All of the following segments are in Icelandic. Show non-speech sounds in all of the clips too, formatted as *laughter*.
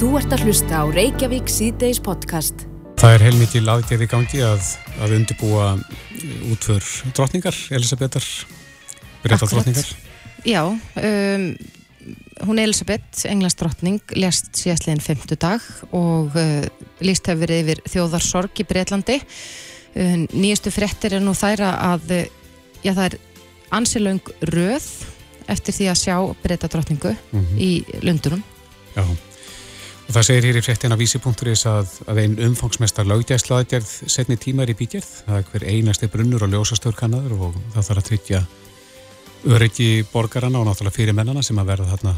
Þú ert að hlusta á Reykjavík síðdeis podcast. Það er heilmikið aðgerði gangi að, að undibúa útför drotningar, Elisabetar, breyta drotningar. Já, um, hún Elisabeth, Englands drotning, lest síðastleginn 50 dag og uh, líst hefur verið yfir þjóðarsorg í Breitlandi. Uh, nýjustu frettir er nú þæra að uh, já, það er ansilöng röð eftir því að sjá breyta drotningu mm -hmm. í Lundunum. Já. Og það segir hér í fréttina vísi.is að, að einn umfangsmestar lögdæðslaðgerð setni tímar í bígerð. Það er hver einasti brunnur og ljósastörkannaður og það þarf að tryggja öryggi borgarana og náttúrulega fyrir mennana sem að verða þarna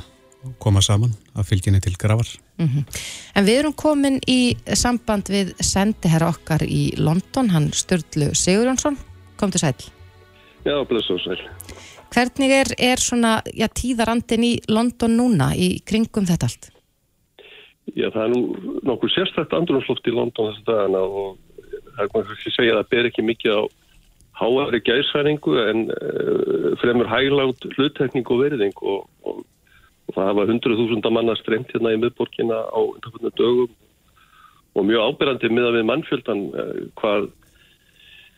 koma saman að fylginni til gravar. Mm -hmm. En við erum komin í samband við sendiherra okkar í London, hann Sturlu Sigurjónsson. Kom til sæl. Já, og sæl. Hvernig er, er svona já, tíðarandin í London núna í kringum þetta allt? Já, það er nú nokkur sérstætt andrunsloft í London þess að dagana og það er maður ekki segja að það ber ekki mikið á háari gæsværingu en uh, fremur hæglátt hluttekning og verðing og, og, og það hafa hundruð þúsunda manna stremt hérna í miðborkina á undanfjörnum dögum. Og mjög ábyrgandi miða við mannfjöldan uh, hvað,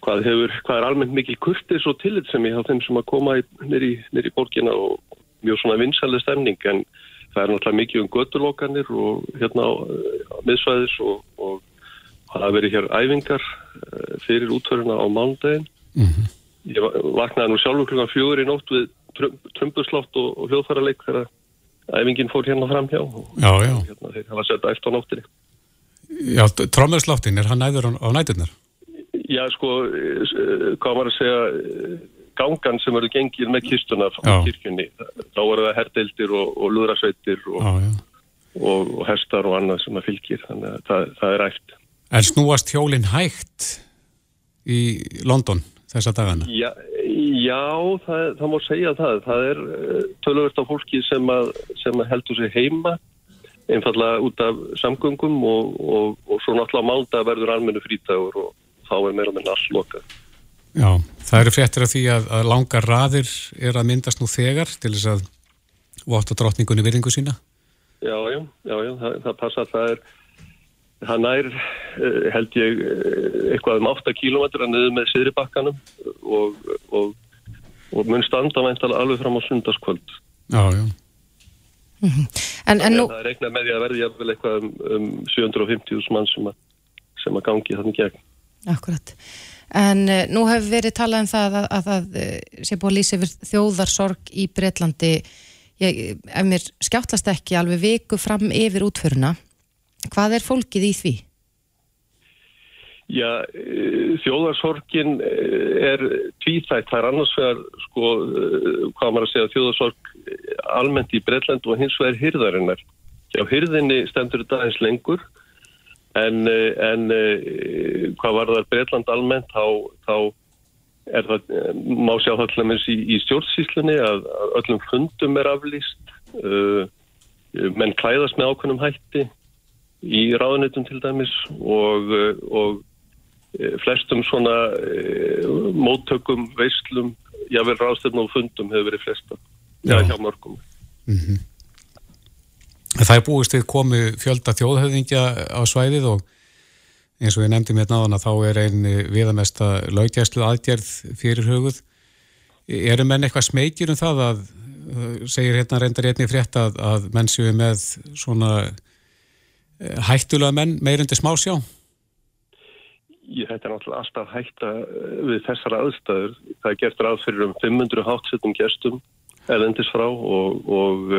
hvað, hefur, hvað er almennt mikil kurtis og tillit sem ég hafa þeim sem að koma nýri í borkina og mjög svona vinsæli stemning. En það er náttúrulega mikið um götturlokanir og hérna á, miðsvæðis og, og það hafa verið hér æfingar eh, fyrir útföruna á mándagin. Mm -hmm. Ég vaknaði nú sjálfur klukkan fjögur í nótt við trömbuslátt og, og hljóðfærarleik þegar æfingin fór hérna fram hjá og já, já. hérna þeir hafa sett eftir á nóttinni. Já, trömmusláttin, er hann næður á, næturnar? Já, sko, eh, hvað var að segja gangan sem eru gengið með kistuna frá kirkjunni. Þá eru það herdeildir og, og lúðrasveitir og, og, og hestar og annað sem að fylgir. Þannig að það, það er ægt. Er snúast hjólinn hægt í London þessa dagana? Já, já það, það má segja það. Það er eh, tölvöld af fólki sem, að, sem að heldur sig heima einfallega út af samgöngum og svo náttúrulega málda verður almennu frítagur og þá er meira með nasslokað. Já, það eru fréttir af því að, að langar raðir er að myndast nú þegar til þess að votta drotningunni virðingu sína. Já, já, já, já það, það passa að það er, það nær eh, held ég eh, eitthvað um 8 kílometra niður með Sýribakkanum og, og, og mun standa væntalega alveg fram á sundarskvöld. Já, já. Mm -hmm. en, en nú... Það er reiknað með því að verði eitthvað um, um 750.000 mann sem að, sem að gangi þannig gegn. Akkurat. En uh, nú hefur verið talað um það að, að það uh, sé búið að lýsa yfir þjóðarsorg í Breitlandi. Ég, ef mér skjáttlast ekki alveg viku fram yfir útföruna, hvað er fólkið í því? Já, uh, þjóðarsorgin er tvíþægt. Það er annars vegar, sko, hvað maður að segja, þjóðarsorg almennt í Breitland og hins vegar hyrðarinnar. Já, hyrðinni stendur þetta aðeins lengur En, eh, en eh, hvað var það Breitland almennt, þá, þá er það, má sjá það til dæmis í, í stjórnsýslunni að, að öllum fundum er aflýst, uh, menn klæðast með ákveðnum hætti í ráðunitum til dæmis og, og flestum svona uh, móttökum, veislum, jável ráðstöfnum og fundum hefur verið flesta, já, hjá mörgum. Mm -hmm. Það er búist við komu fjölda þjóðhauðingja á svæðið og eins og ég nefndi mér náðan að þá er einn viðamesta laugjæslu aðgerð fyrir hugud. Eru menn eitthvað smekir um það að, segir hérna reyndar einni frétt að, að menn séu með svona eh, hættulega menn meirundi smásjá? Ég hætti náttúrulega alltaf hætta eh, við þessara aðstæður. Það er gert ráð fyrir um 500 hátsettum gestum erðendis frá og, og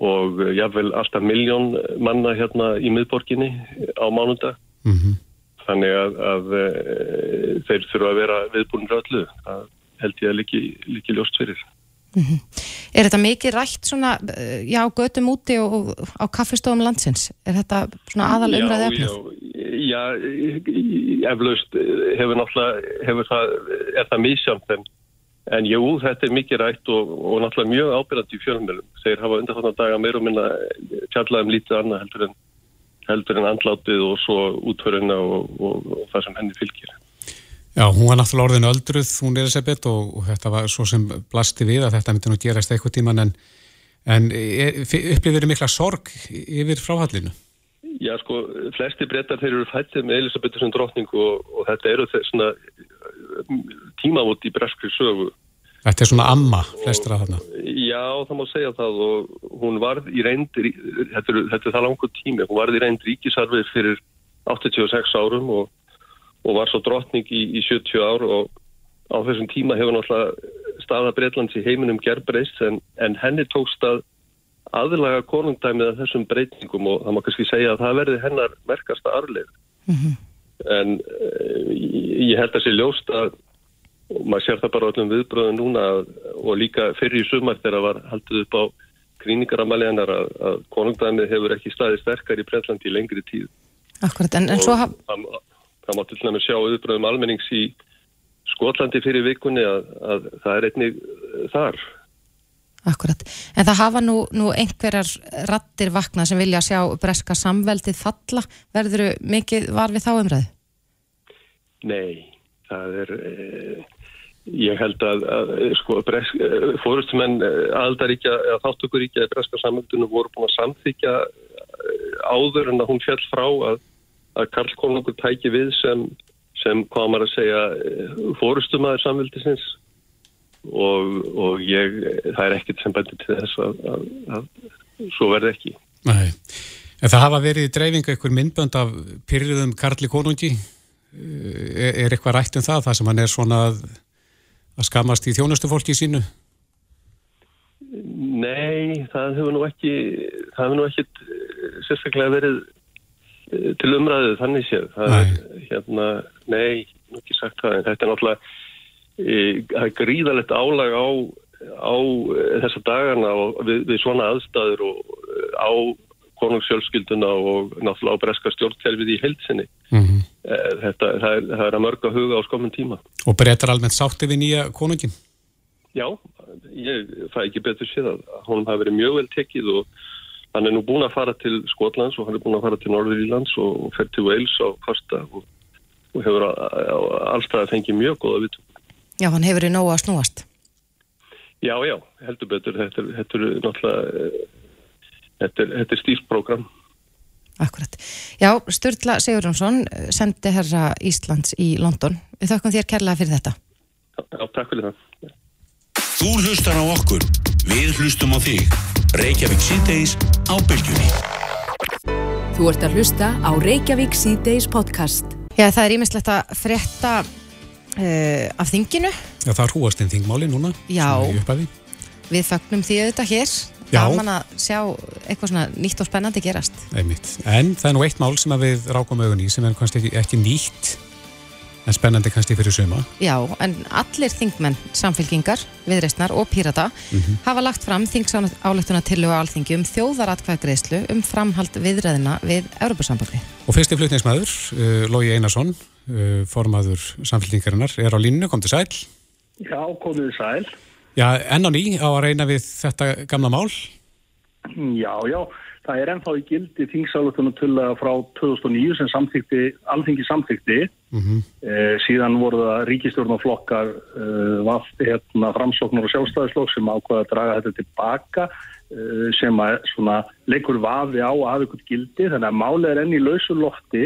og eh, jáfnvel alltaf miljón manna hérna í miðborginni á mánunda mm -hmm. þannig að, að e, þeir þurfa að vera viðbúin röllu það held ég að líki, líki ljóst fyrir mm -hmm. Er þetta mikið rætt svona, eh, já, götum úti og, og á kaffestofum landsins? Er þetta svona aðal umræðið efnið? Já, já, eflaust hefur náttúrulega, hefur það, er það mísjönd en En jú, þetta er mikið rætt og, og náttúrulega mjög ábyrgandi í fjölumölum. Þeir hafa undanfattan daga meira og minna tjallaðum lítið annað heldur en, heldur en andlátið og svo útföruna og, og, og það sem henni fylgir. Já, hún var náttúrulega orðin öldruð, hún þess að bet og þetta var svo sem blasti við að þetta myndi nú gerast eitthvað tíman en, En upplifir þið mikla sorg yfir fráhallinu? Já, sko, flesti brettar þeir eru fættið með Elisabethu sem drotning og, og þetta eru þessna tímavot í breskri sögu. Þetta er svona amma flestra þarna. Já, það má segja það og hún varð í reyndir, þetta er, þetta er það langur tími, hún varð í reyndir ríkisarfið fyrir 86 árum og, og var svo drotning í, í 70 ár og á þessum tíma hefur náttúrulega staða Breitlands í heiminum gerðbreyst en, en henni tókst að aðlaga konungdæmið að þessum breytingum og það má kannski segja að það verði hennar merkasta arleif. Mm -hmm. En e, ég held að sé ljóst að og maður sér það bara öllum viðbröðum núna og líka fyrir í sumar þegar var haldið upp á gríningaramæliðanar að, að konungdæmið hefur ekki staðið sterkar í Breitlandi í lengri tíð. Akkurat, en, en svo haf... Það, það mátti til næmi sjá viðbröðum almennings í Skotlandi fyrir vikunni að, að það er einnig þar. Akkurat, en það hafa nú, nú einhverjar rattir vakna sem vilja sjá breska samveldið falla. Verður mikið var við þá umræðu? Nei, það er... E Ég held að, að sko, fórustumenn eh, aldaríkja, eða þáttökuríkja eða breska samöndunum voru búin að samþykja eh, áður en að hún fjall frá að, að Karl Konungur tæki við sem, sem hvað maður að segja, eh, fórustumæður samvildisins og, og ég, það er ekkit sem bæti til þess að, að svo verði ekki. Nei, en það hafa verið í dreifinga ykkur myndbönd af pyrriðum Karli Konungi, er, er eitthvað rætt um það, það sem hann er svona að að skamast í þjónustu fólki sínu? Nei, það hefur nú ekki það hefur nú ekki eh, sérstaklega verið eh, til umræðu þannig séð það nei. er hérna, nei, nú ekki sagt það en þetta er náttúrulega það er gríðalegt álag á, á þessa dagana og við, við svona aðstæður og á konungsjölskylduna og náttúrulega á breska stjórnkerfið í heilsinni. Mm -hmm. Þetta það er, það er að mörga huga á skomum tíma. Og breytar almennt sátti við nýja konungin? Já, ég fæ ekki betur séð að honum hafi verið mjög vel tekið og hann er nú búin að fara til Skotlands og hann er búin að fara til Norðurílands og fer til Wales á Kosta og, og hefur allstað fengið mjög góða vitum. Já, hann hefur í nógu að snúast. Já, já, heldur betur. Þetta er, þetta er náttúrulega þetta er, er stílprogram. Akkurat. Já, Sturla Sigurjónsson sendi herra Íslands í London. Við þakkum þér kærlega fyrir þetta. Já, takk fyrir það. Þú hlustar á okkur. Við hlustum á þig. Reykjavík C-Days á bylgjunni. Þú ert að hlusta á Reykjavík C-Days podcast. Já, það er ímislegt að frétta uh, af þinginu. Já, það er húastinn þingmáli núna. Já, við fagnum því auðvitað hér gaman að sjá eitthvað svona nýtt og spennandi gerast Einmitt. En það er nú eitt mál sem við rákum auðvun í sem er kannski ekki, ekki nýtt en spennandi kannski fyrir suma Já, en allir þingmenn, samfélkingar viðreistnar og pírata mm -hmm. hafa lagt fram þingsálektuna til og alþingi um þjóðaratkvæðgreðslu um framhald viðræðina við Europasambandi Og fyrsti flutningsmæður, uh, Lógi Einarsson formaður samfélkingarinnar er á línu, kom til sæl. Já, komið sæl. Já, enn á ný á að reyna við þetta gamla mál? Já, já, það er ennþá í gildi þingsálutunum til að frá 2009 sem samþykti, alþingi samþykti mm -hmm. eh, síðan voru það ríkistjórnaflokkar eh, vafð hérna framsóknar og sjálfstæðislokk sem ákvaða að draga þetta tilbaka eh, sem að svona leikur vafi á að hafa ykkur gildi. Þannig að málið er enn í lausulofti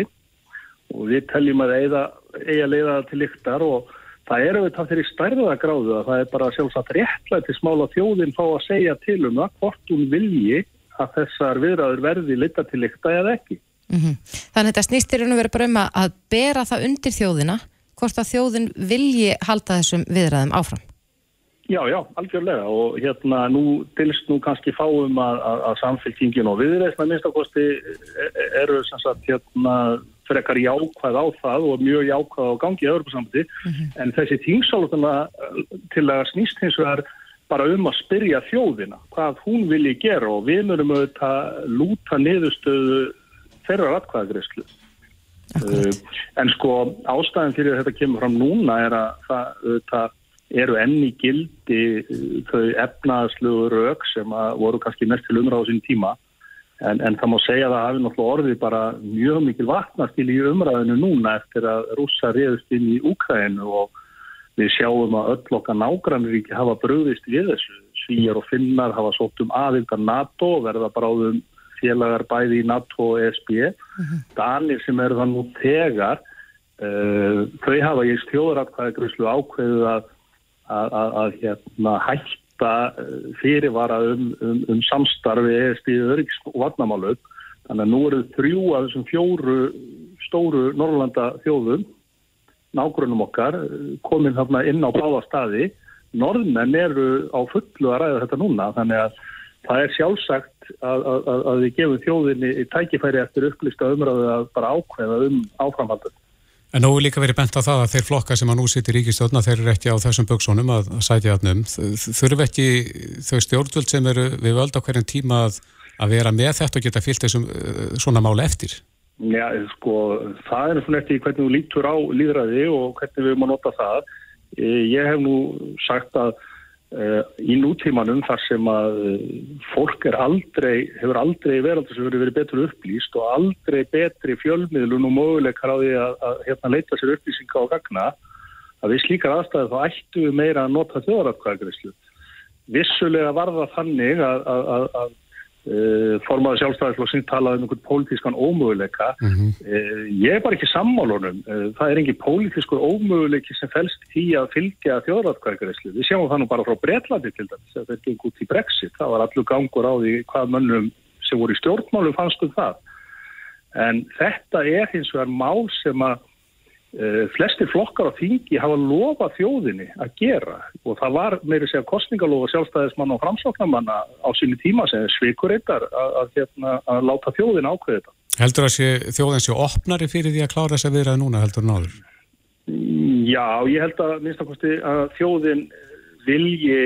og við teljum að eiga, eiga leiða til yktar og Það er auðvitað þeirri stærða gráðu að það er bara sjálfsagt réttlæti smála þjóðin fá að segja til um það hvort hún vilji að þessar viðræður verði lita til ykta eða ekki. Mm -hmm. Þannig að þetta snýstir um að vera bara um að bera það undir þjóðina hvort að þjóðin vilji halda þessum viðræðum áfram. Já, já, algjörlega og hérna nú tilst nú kannski fáum að, að, að samfélkingin og viðreysna minnstakosti e-, e-, eru sem sagt hérna frekar jákvæð á það og mjög jákvæð á gangi í öðrupasambandi mm -hmm. en þessi tímsálutuna til að snýst hins vegar bara um að spyrja þjóðina hvað hún vilji gera og við mögum auðvitað lúta niðurstöðu þeirra ratkvæðagreyslu. Uh, eh, en sko ástæðin fyrir þetta kemur fram núna er að það auðvitað eru enni gildi eh, þau efnaðsluðu rauk sem voru kannski mest til umráðu sín tíma En, en það má segja að það hafi náttúrulega orðið bara mjög mikil vatnastil í umræðinu núna eftir að rúsa reyðust inn í Úkrænu og við sjáum að öll okkar nágrannuríki hafa bröðist við þessu Svíjar og Finnar hafa sótt um aðildar NATO verða bráðum félagar bæði í NATO og ESB. Danir sem eru það nú tegar, uh, þau hafa í stjóðaratkvæði gruslu ákveðið að, að, að, að hérna, hætta eh, fyrirvara um, um, um samstarfi ESB öryggs og vatnamálög. Þannig að nú eru þrjú af þessum fjóru stóru Norrlanda þjóðum, nágrunum okkar, komin þarna inn á báða staði. Norðmenn eru á fullu að ræða þetta núna, þannig að það er sjálfsagt að, að, að við gefum þjóðinni í tækifæri eftir upplýsta umræðu að bara ákveða um áframhaldum. En nú er líka verið bent á það að þeir flokka sem að nú sittir ríkistöðna, þeir eru ekki á þessum böksónum að, að sætja aðnum. Þurfu ekki þau stjórnvöld sem eru við völd á hverjum tíma að, að vera með þetta og geta fyllt þessum uh, svona máli eftir? Já, sko, það er svona eftir hvernig þú lítur á líðræði og hvernig við erum að nota það. Ég hef nú sagt að í nútímanum þar sem að uh, fólk er aldrei, hefur aldrei verið sem verið betur upplýst og aldrei betri fjölmiðlun og möguleikar á því að, að hérna, leita sér upplýsinga og gagna að við slíkar aðstæðu þá ættu meira að nota þjóðaratkvæðagreyslu. Vissulega var það þannig að, að, að formaður sjálfstæðisflokksins talaði um einhvern pólitískan ómöguleika. Mm -hmm. ég er bara ekki sammálunum uh, það er engin pólitískur ómöguleiki sem fælst í að fylgja þjóðratkvæðgreyslu við sjáum það nú bara frá Breitlandi til dæmis. Það er ekki út í Brexit, það var allur gangur á því hvað mönnum sem voru í stjórnmálum fannst um það. En þetta er hins vegar mál sem að flestir flokkar á þingi hafa lofa þjóðinni að gera og það var meiri segja kostningalofa sjálfstæðismann og framsóknarmanna á síni tíma sem svikur eittar að, að, hérna, að láta þjóðin ákveða þetta. Heldur að sé, þjóðin sé opnari fyrir því að klára þess að viðraði núna heldur náður? Já, ég held að minnst að þjóðin vilji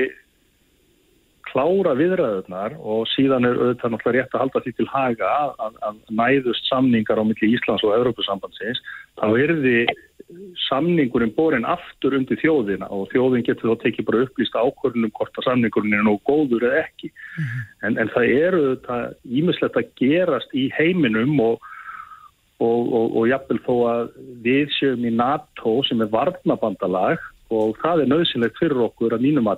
klára viðræðunar og síðan er auðvitað náttúrulega rétt að halda því til haga að, að næðust samningar á milli Íslands og Európusambandsins þá er því samningurinn borin aftur undir þjóðina og þjóðin getur þá tekið bara upplýsta ákvörðunum hvort að samningurinn er nóg góður eða ekki mm -hmm. en, en það eru þetta ímislegt að gerast í heiminum og og, og, og jafnvel þó að við séum í NATO sem er varnabandalag og það er nöðsynlegt fyrir okkur að mínum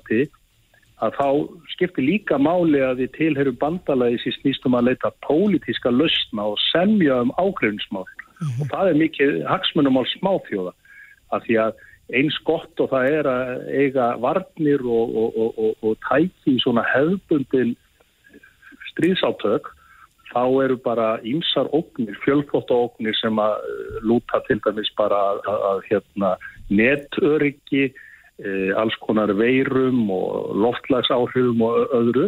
að þá skiptir líka máli að við tilherum bandalagi sem snýstum að leita pólitíska lausna og semja um ágreifnismál mm -hmm. og það er mikið hagsmunum á smáþjóða af því að eins gott og það er að eiga varnir og, og, og, og tæki í svona hefbundin stríðsátök þá eru bara ímsar ógnir, fjölflótta ógnir sem að lúta til dæmis bara að, að, að hérna, netöryggi alls konar veirum og loftlagsáhrifum og öðru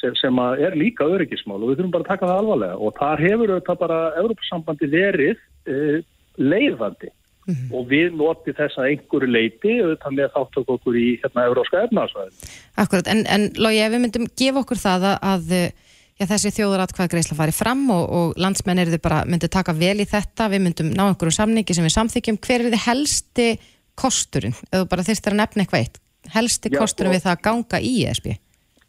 sem, sem er líka öryggismál og við þurfum bara að taka það alvarlega og þar hefur þetta bara Európa-sambandi verið e, leiðandi mm -hmm. og við notið þess að einhverju leiti auðvitað með þáttöku okkur í hérna európska efnaðsvæðin. Akkurat, en, en Lógi, ef við myndum gefa okkur það að, að Já, þessi þjóðuratkvæða greiðsla fari fram og, og landsmenn eru þið bara myndið taka vel í þetta, við myndum ná einhverju samningi sem við samþykjum. Hver er þið helsti kosturinn, ef þú bara þyrstir að nefna eitthvað eitt, helsti Já, kosturinn sko, við það að ganga í ESB?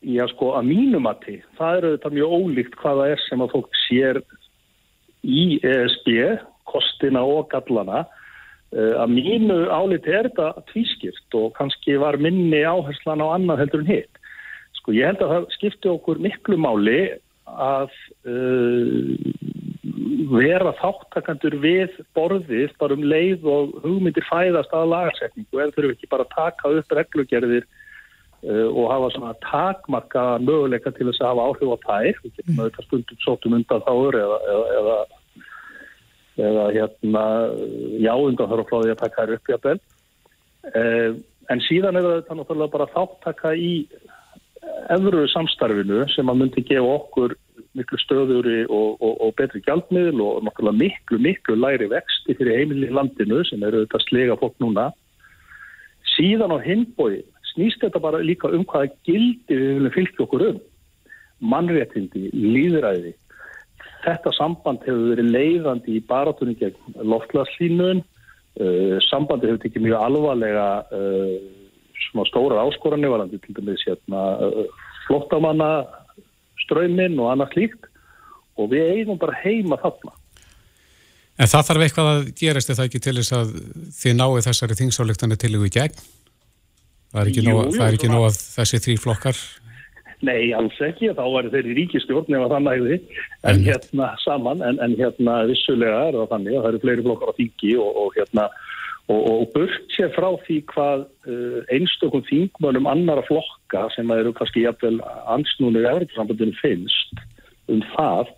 Já sko, að mínum að því, það eru þetta mjög ólíkt hvaða er sem að fólk sér í ESB, kostina og gallana, eh, að mínu áliti er þetta tvískipt og kannski var minni áherslan á annað heldur en hitt. Sko ég held að það skipti okkur miklu máli að uh, vera þáttakandur við borðið bara um leið og hugmyndir fæðast að lagarsetningu en þurfum ekki bara að taka upp reglugerðir uh, og hafa svona takmarka möguleika til þess að hafa áhrif á þær. Við getum auðvitað stundum sótum undan þáður eða, eða, eða, eða hérna já undan þarf frá því að taka þær upp í að bel uh, en síðan er þetta náttúrulega bara þáttaka í efru samstarfinu sem að myndi gefa okkur miklu stöðuri og, og, og betri gjaldmiðl og náttúrulega miklu, miklu læri vexti fyrir heimilin landinu sem eru auðvitað slega fólk núna. Síðan á hinbói snýst þetta bara líka um hvaða gildi við viljum fylgja okkur um. Mannréttindi, líðræði. Þetta samband hefur verið leiðandi í baratunni gegn loftlaðslínun. Uh, sambandi hefur tekið mjög alvarlega uh, svona stóra áskoranir varandi til dæmis hérna, uh, flottamanna ströyminn og annað slíkt og við eigum bara heima þarna. En það þarf eitthvað að gerast eða ekki til þess að þið náðu þessari þingsáleiktanir til og í gegn? Það er ekki nóg að þessi þrý flokkar Nei, alls ekki, þá væri þeir í ríkistjórn nema það næði, en hérna saman, en, en hérna vissulega er það þannig að það eru fleiri blokkar á þingi og, og hérna og, og burt sér frá því hvað uh, einstökum þingmönum annara flokka sem eru kannski jafnvel ansnúnið efriðsambundinu finnst um það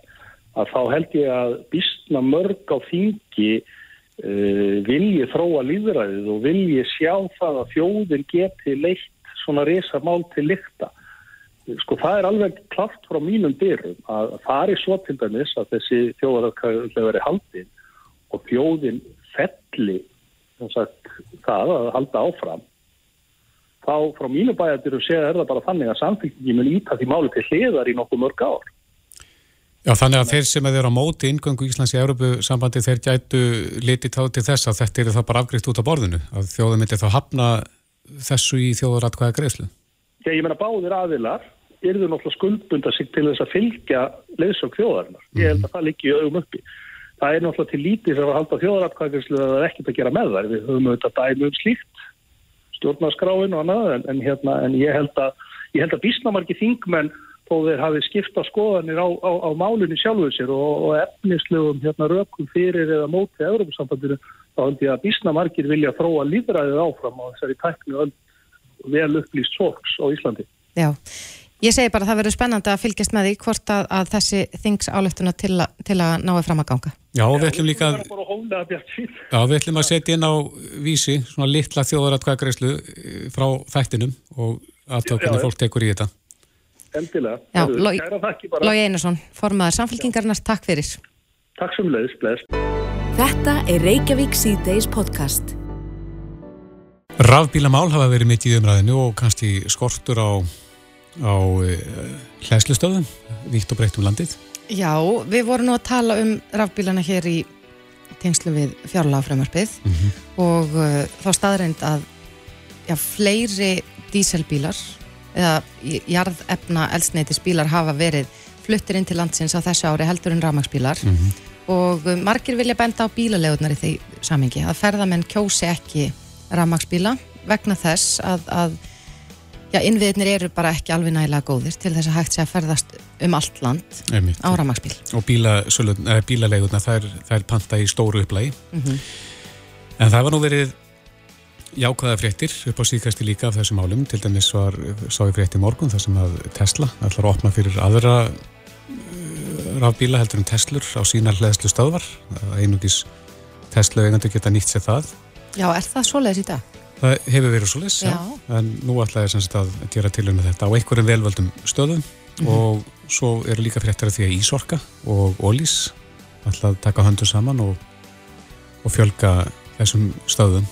að þá held ég að býstna mörg á þingi uh, vilji þróa líðræðið og vilji sjá það að þjóðin geti leitt svona resa mál til lykta. Sko það er alveg klart frá mínum dyrum að það er svo til dæmis að þessi þjóðaröðkvæði verið haldinn og þjóðin felli sagt, það að halda áfram þá frá mínu bæjardyrum séð er það bara þannig að samfélgingin mun íta því máli til hliðar í nokkuð mörg ár Já þannig að þeir sem er á móti ingöngu Íslands í Európu sambandi þeir gætu litið þá til þess að þetta er það bara afgriðt út á borðinu að þjóðum myndi þá hafna þessu í þjóðaratkvæða greiðslu Já ég menna báðir aðilar eru þau náttúrulega skuldbunda sig til þess að fylgja leðsök þjóðarinnar. Ég held að það liggi í augum uppi. Það er náttúrulega til lítið sem að halda þjóðaratkvæðislu að það er ekkert að gera með þær. Við höfum auðvitað dæmi um slíkt, stjórnarskráin og annað, en, en, hérna, en ég held að, að bísnamarki þingmenn þó þeir hafi skipta skoðanir á, á, á málunni sjálfuð sér og, og efnislegum hérna, rökum fyrir eða mótið Európa-sambandinu, þá held ég að bísnamarkir vilja þróa líðræðið áfram á þessari tæknu vel upplýst sorgs á Íslandi. Já, Ég segi bara að það verður spennandi að fylgjast með því hvort að, að þessi þings álöftuna til, til að náðu fram að ganga. Já, við ætlum líka að, já, við ætlum að setja inn á vísi svona litla þjóðaratkvæðagreyslu eh, frá þættinum og aðtökunni fólk tekur í þetta. Endilega. Já, Lói Einarsson, formaður samfélkingarnar, takk fyrir. Takk sem leiðis, bless. Þetta er Reykjavík C-Days podcast. Rafbílamál hafa verið mitt í umræðinu og kannski skortur á á eh, hlæslustöðum víkt og breytt um landið Já, við vorum nú að tala um rafbílana hér í tengslu við fjárlagafrömmarpið mm -hmm. og uh, þá staðreind að já, fleiri díselbílar eða jarðefna elsneitisbílar hafa verið fluttir inn til landsins á þessu ári heldur en rafmagsbílar mm -hmm. og uh, margir vilja benda á bílalegunar í því samingi að ferðamenn kjósi ekki rafmagsbíla vegna þess að, að Já, innviðinir eru bara ekki alveg nægilega góðir til þess að hægt sé að ferðast um allt land Einmitt. á ramagsbíl. Og bílalegurna, það er, er panta í stóru upplægi. Mm -hmm. En það var nú verið jákvæða fréttir upp á síkasti líka af þessum álum. Til dæmis var, sá ég frétti morgun þar sem að Tesla ætlar að opna fyrir aðra uh, rafbíla heldur en Teslur á sína hlæðslu stöðvar. Einugis Tesla eigandu geta nýtt sér það. Já, er það svoleiðis í dag? Það hefur verið svo lis, en nú ætlaði ég að gera til um þetta á einhverjum velvöldum stöðum mm -hmm. og svo eru líka fréttar af því að Ísorka og Ólís ætlaði að taka höndu saman og, og fjölga þessum stöðum.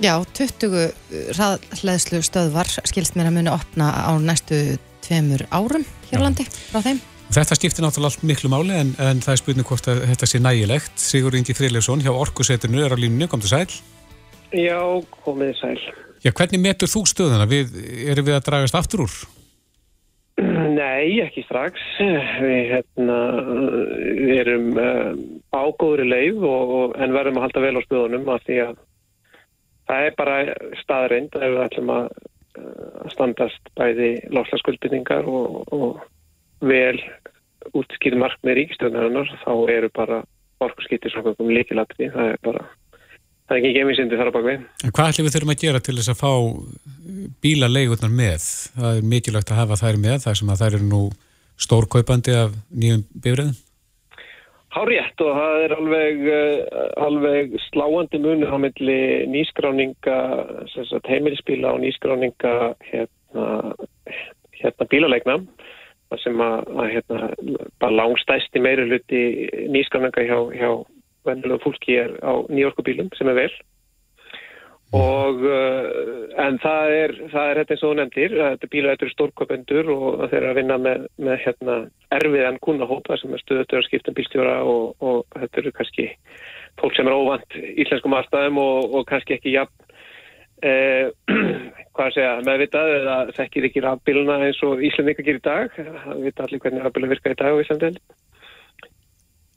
Já, 20 hraðleðslu stöðvar skilst mér að muni opna á næstu tveimur árum hér á landi frá þeim. Þetta skiptir náttúrulega allt miklu máli en, en það er spurning hvort að þetta sé nægilegt. Sigur Ingi Frilesson hjá Orkuseturnu er á línunni, kom til sæl. Já, komið sæl. Já, hvernig metur þú stöðuna? Við, erum við að dragast aftur úr? Nei, ekki strax. Við hérna, erum uh, ágóðri leið og, en verðum að halda vel á stöðunum af því að það er bara staðreind að við ætlum að, að standast bæði lofslagskuldbyrningar og, og vel útskýrð mark með ríkstöðunarinnar þá eru bara orkurskýttir svona um líkilatri. Það er bara það er ekki gemisindi þar á bakvið. Hvað ætlum við þurfum að gera til þess að fá bílaleigurnar með? Það er mikilvægt að hafa þær með þar sem að þær eru nú stórkaupandi af nýjum bifræðum? Há rétt og það er alveg, uh, alveg sláandi munir á milli nýskráninga, heimilisbíla og nýskráninga hérna, hérna bílaleigna sem að, að hérna, bara langstæsti meiri hluti nýskráninga hjá, hjá vennilega fólki er á nýjorkubílum sem er vel. Og uh, en það er það er þetta eins og þú nefndir þetta bíla þetta eru stórköpendur og þeir eru að vinna með, með hérna erfiðan kunnahópa sem er stöðutur að skipta um bílstjóra og, og þetta eru kannski fólk sem er óvand íslenskum aðstæðum og, og kannski ekki jafn eh, *clears throat* hvað að segja meðvitað eða þekkir ekki rafbíluna eins og Íslandika gerir í dag. Það vita allir hvernig rafbíluna virkar í dag á Íslandin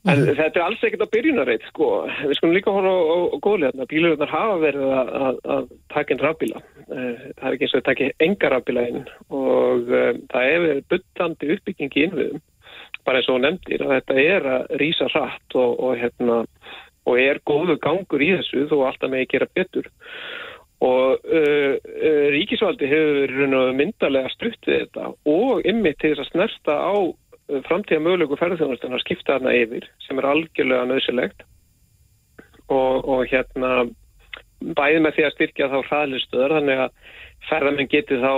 En þetta er alls ekkert á byrjunarreit, sko. Við skulum líka horfa á, á, á góðlega. Bílurnar hafa verið að, að, að taka inn rafbíla. Eh, Það er ekki eins og að taka enga rafbíla inn og um, það er verið byttandi uppbyggingi innviðum. Bara eins og nefndir að þetta er að rýsa rætt og, og, hérna, og er góðu gangur í þessu þó alltaf með að gera betur. Og uh, uh, ríkisvaldi hefur myndarlega stutt við þetta og ymmið til þess að snerta á framtíða mögulegu ferðarþjónustan að skipta þarna yfir sem er algjörlega nöðsilegt og, og hérna bæði með því að styrkja þá hraðlistöður þannig að ferðarmenn geti þá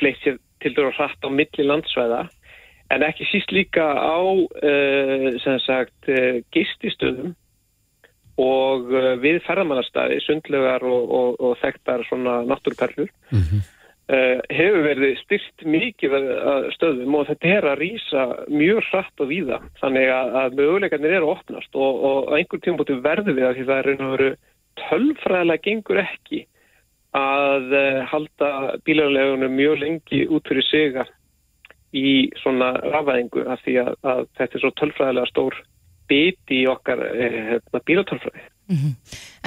fleitt sér til dæru hratt á milli landsvæða en ekki síst líka á uh, sem sagt uh, gististöðum og uh, við ferðamannastæði, sundlegar og, og, og þekktar svona náttúrperlur Mhm. uh, hefur verið styrt mikið stöðum og þetta er að rýsa mjög hratt og víða þannig að, möguleikarnir eru að opnast og, og einhver tíma búin verður við að því það er og veru tölfræðilega gengur ekki að uh, halda bílarlegunum mjög lengi út fyrir siga í svona rafæðingu af því að, að þetta er svo tölfræðilega stór biti í okkar eh, hérna, bílatölfræði.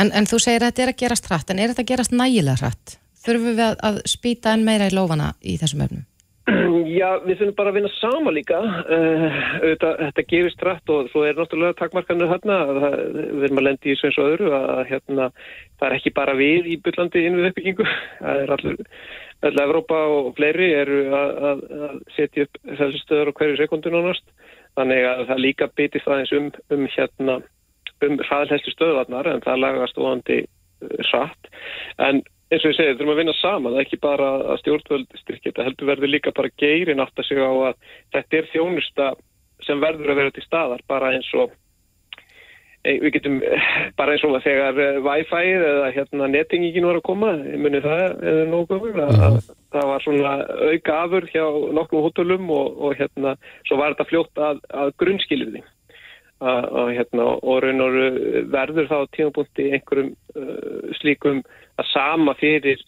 En, en þú segir að þetta er að gerast hratt, en er þetta að gerast nægilega hratt? Þurfum við að, að spýta enn meira í lófana í þessum öfnum? *clears throat* Já, við þurfum bara að vinna sama líka. Uh, þetta, þetta gerist rætt og svo er náttúrulega takmarkanur hérna. Það, við erum að lendi í sveins og öðru að hérna, það er ekki bara við í byllandi inn við uppbyggingu. *laughs* Það er allur, allur Evrópa og fleiri eru að, að, að setja upp þessi stöður á hverju sekundin ánast. Þannig að það líka bytist aðeins um, um hérna um hraðhelstu stöðvarnar en það lagast óandi satt. En eins og ég segi, þurfum að vinna saman, það er ekki bara að stjórnvöld styrkja þetta, heldur verður líka bara geirin átt að segja á að þetta er þjónusta sem verður að vera til staðar, bara eins og e, við getum, bara eins og að þegar eh, Wi-Fi eða hérna nettingingin var að koma, ég muni það eða nógu gömur, að það var svona auka afur hjá nokkrum hótulum og, og hérna, svo var þetta fljótt að, að grunnskilirði og hérna, og raun og verður þá tímapunkti einhverjum uh, slíkum að sama fyrir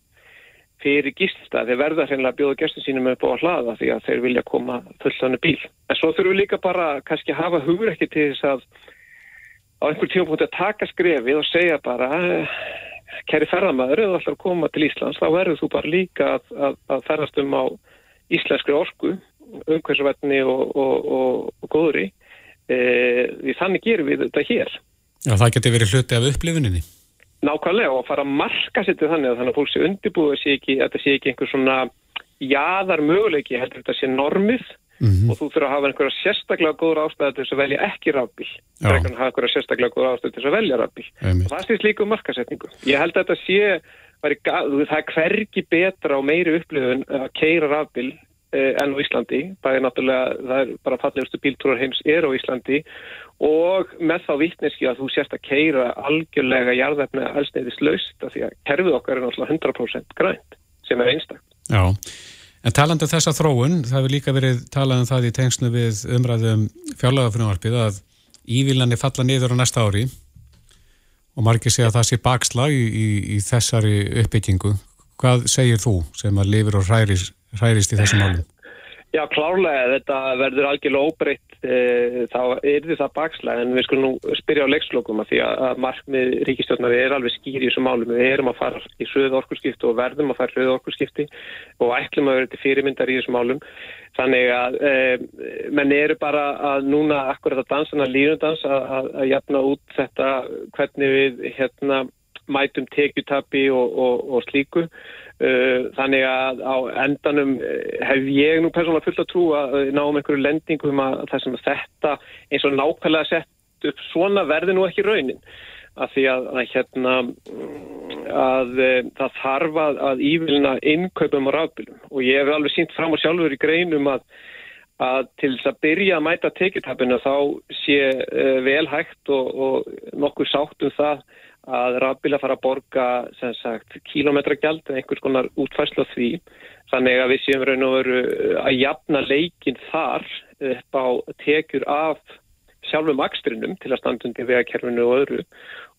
fyrir gíslistað, þeir verða hreinlega að bjóða gestur sínum upp á að hlaða því að þeir vilja koma fullstæðinu bíl. En svo þurfum við líka bara kannski að hafa hugur ekki til þess að á einhver tímapunkt að taka skrefið og segja bara kæri ferðamæður, ef þú ætlar að koma til Íslands þá verður þú bara líka að, að, að ferðast um á íslenskri orku umhverfisvætni og, og, og, og góðri því þannig gerum við þetta hér. Já, það geti verið hluti af upplifuninni. Nákvæmlega og að fara að marka sér til þannig að þannig að fólk sé undirbúið sé ekki, að þetta sé ekki einhver svona jaðar möguleiki, heldur þetta sé normið. Og þú fyrir að hafa einhverja sérstaklega góður ástæði til þess að velja ekki rafbíl. Frekar en að hafa einhverja sérstaklega góður ástæði til þess að velja rafbíl. Og það stýst líka um markasetningu ég held að þetta sé það er hvergi betra og meiri upplifun að keira rafbíl enn á Íslandi. Er náttúrulega, það er bara fallegustu bíltúrar heims er á Íslandi. Og með þá vittneski að þú sérst að keira algjörlega jarðefni allsneiðis laust af því að kerfið okkar er náttúrulega 100% grænt sem er einstakt. Já, en talandi um þessa þróun, það hefur líka verið talað um það í tengslu við umræðum fjárlagafrumvarpið að ívillanir falla niður á næsta ári og margir segja að það sé bakslag í, í, í þessari uppbyggingu. Hvað segir þú sem að lifir og hræris, hræris í þessum málum? Já, klárlega, þetta verður algjörlega óbreytt e, þá er því það bakslega en við skulum nú spyrja á leikslokum að því að, að markmið ríkistjórnar er alveg skýr í þessum málum. Við erum að fara í söðu orkurskipti og verðum að fara í söðu orkurskipti og ætlum að vera til fyrirmyndar í þessum málum. Þannig að e, menn eru bara að núna akkurat að dansana línundans að, að, að jafna út þetta hvernig við hérna mætum tekjutabi og, og, og slíku. Uh, þannig að á endanum eh, hef ég nú persónulega fullt að trú að við náum einhverju lendingum að það sem þetta eins og nákvæmlega sett upp svona verði nú ekki raunin að því að, að hérna að e, það þarf að, að ívilna innkaupum á rafbílum og ég hef alveg sínt fram á sjálfur í greinum að að til þess að byrja að mæta tekjutapinu þá sé uh, vel hægt og, og nokkuð sátt um það að rafbíla fara að borga kílometragjald eða einhvers konar útfærslu á því. Þannig að við séum raun og veru að jafna leikin þar upp á tekjur af sjálfum akstrinum til að standundi vegakerfinu og öðru.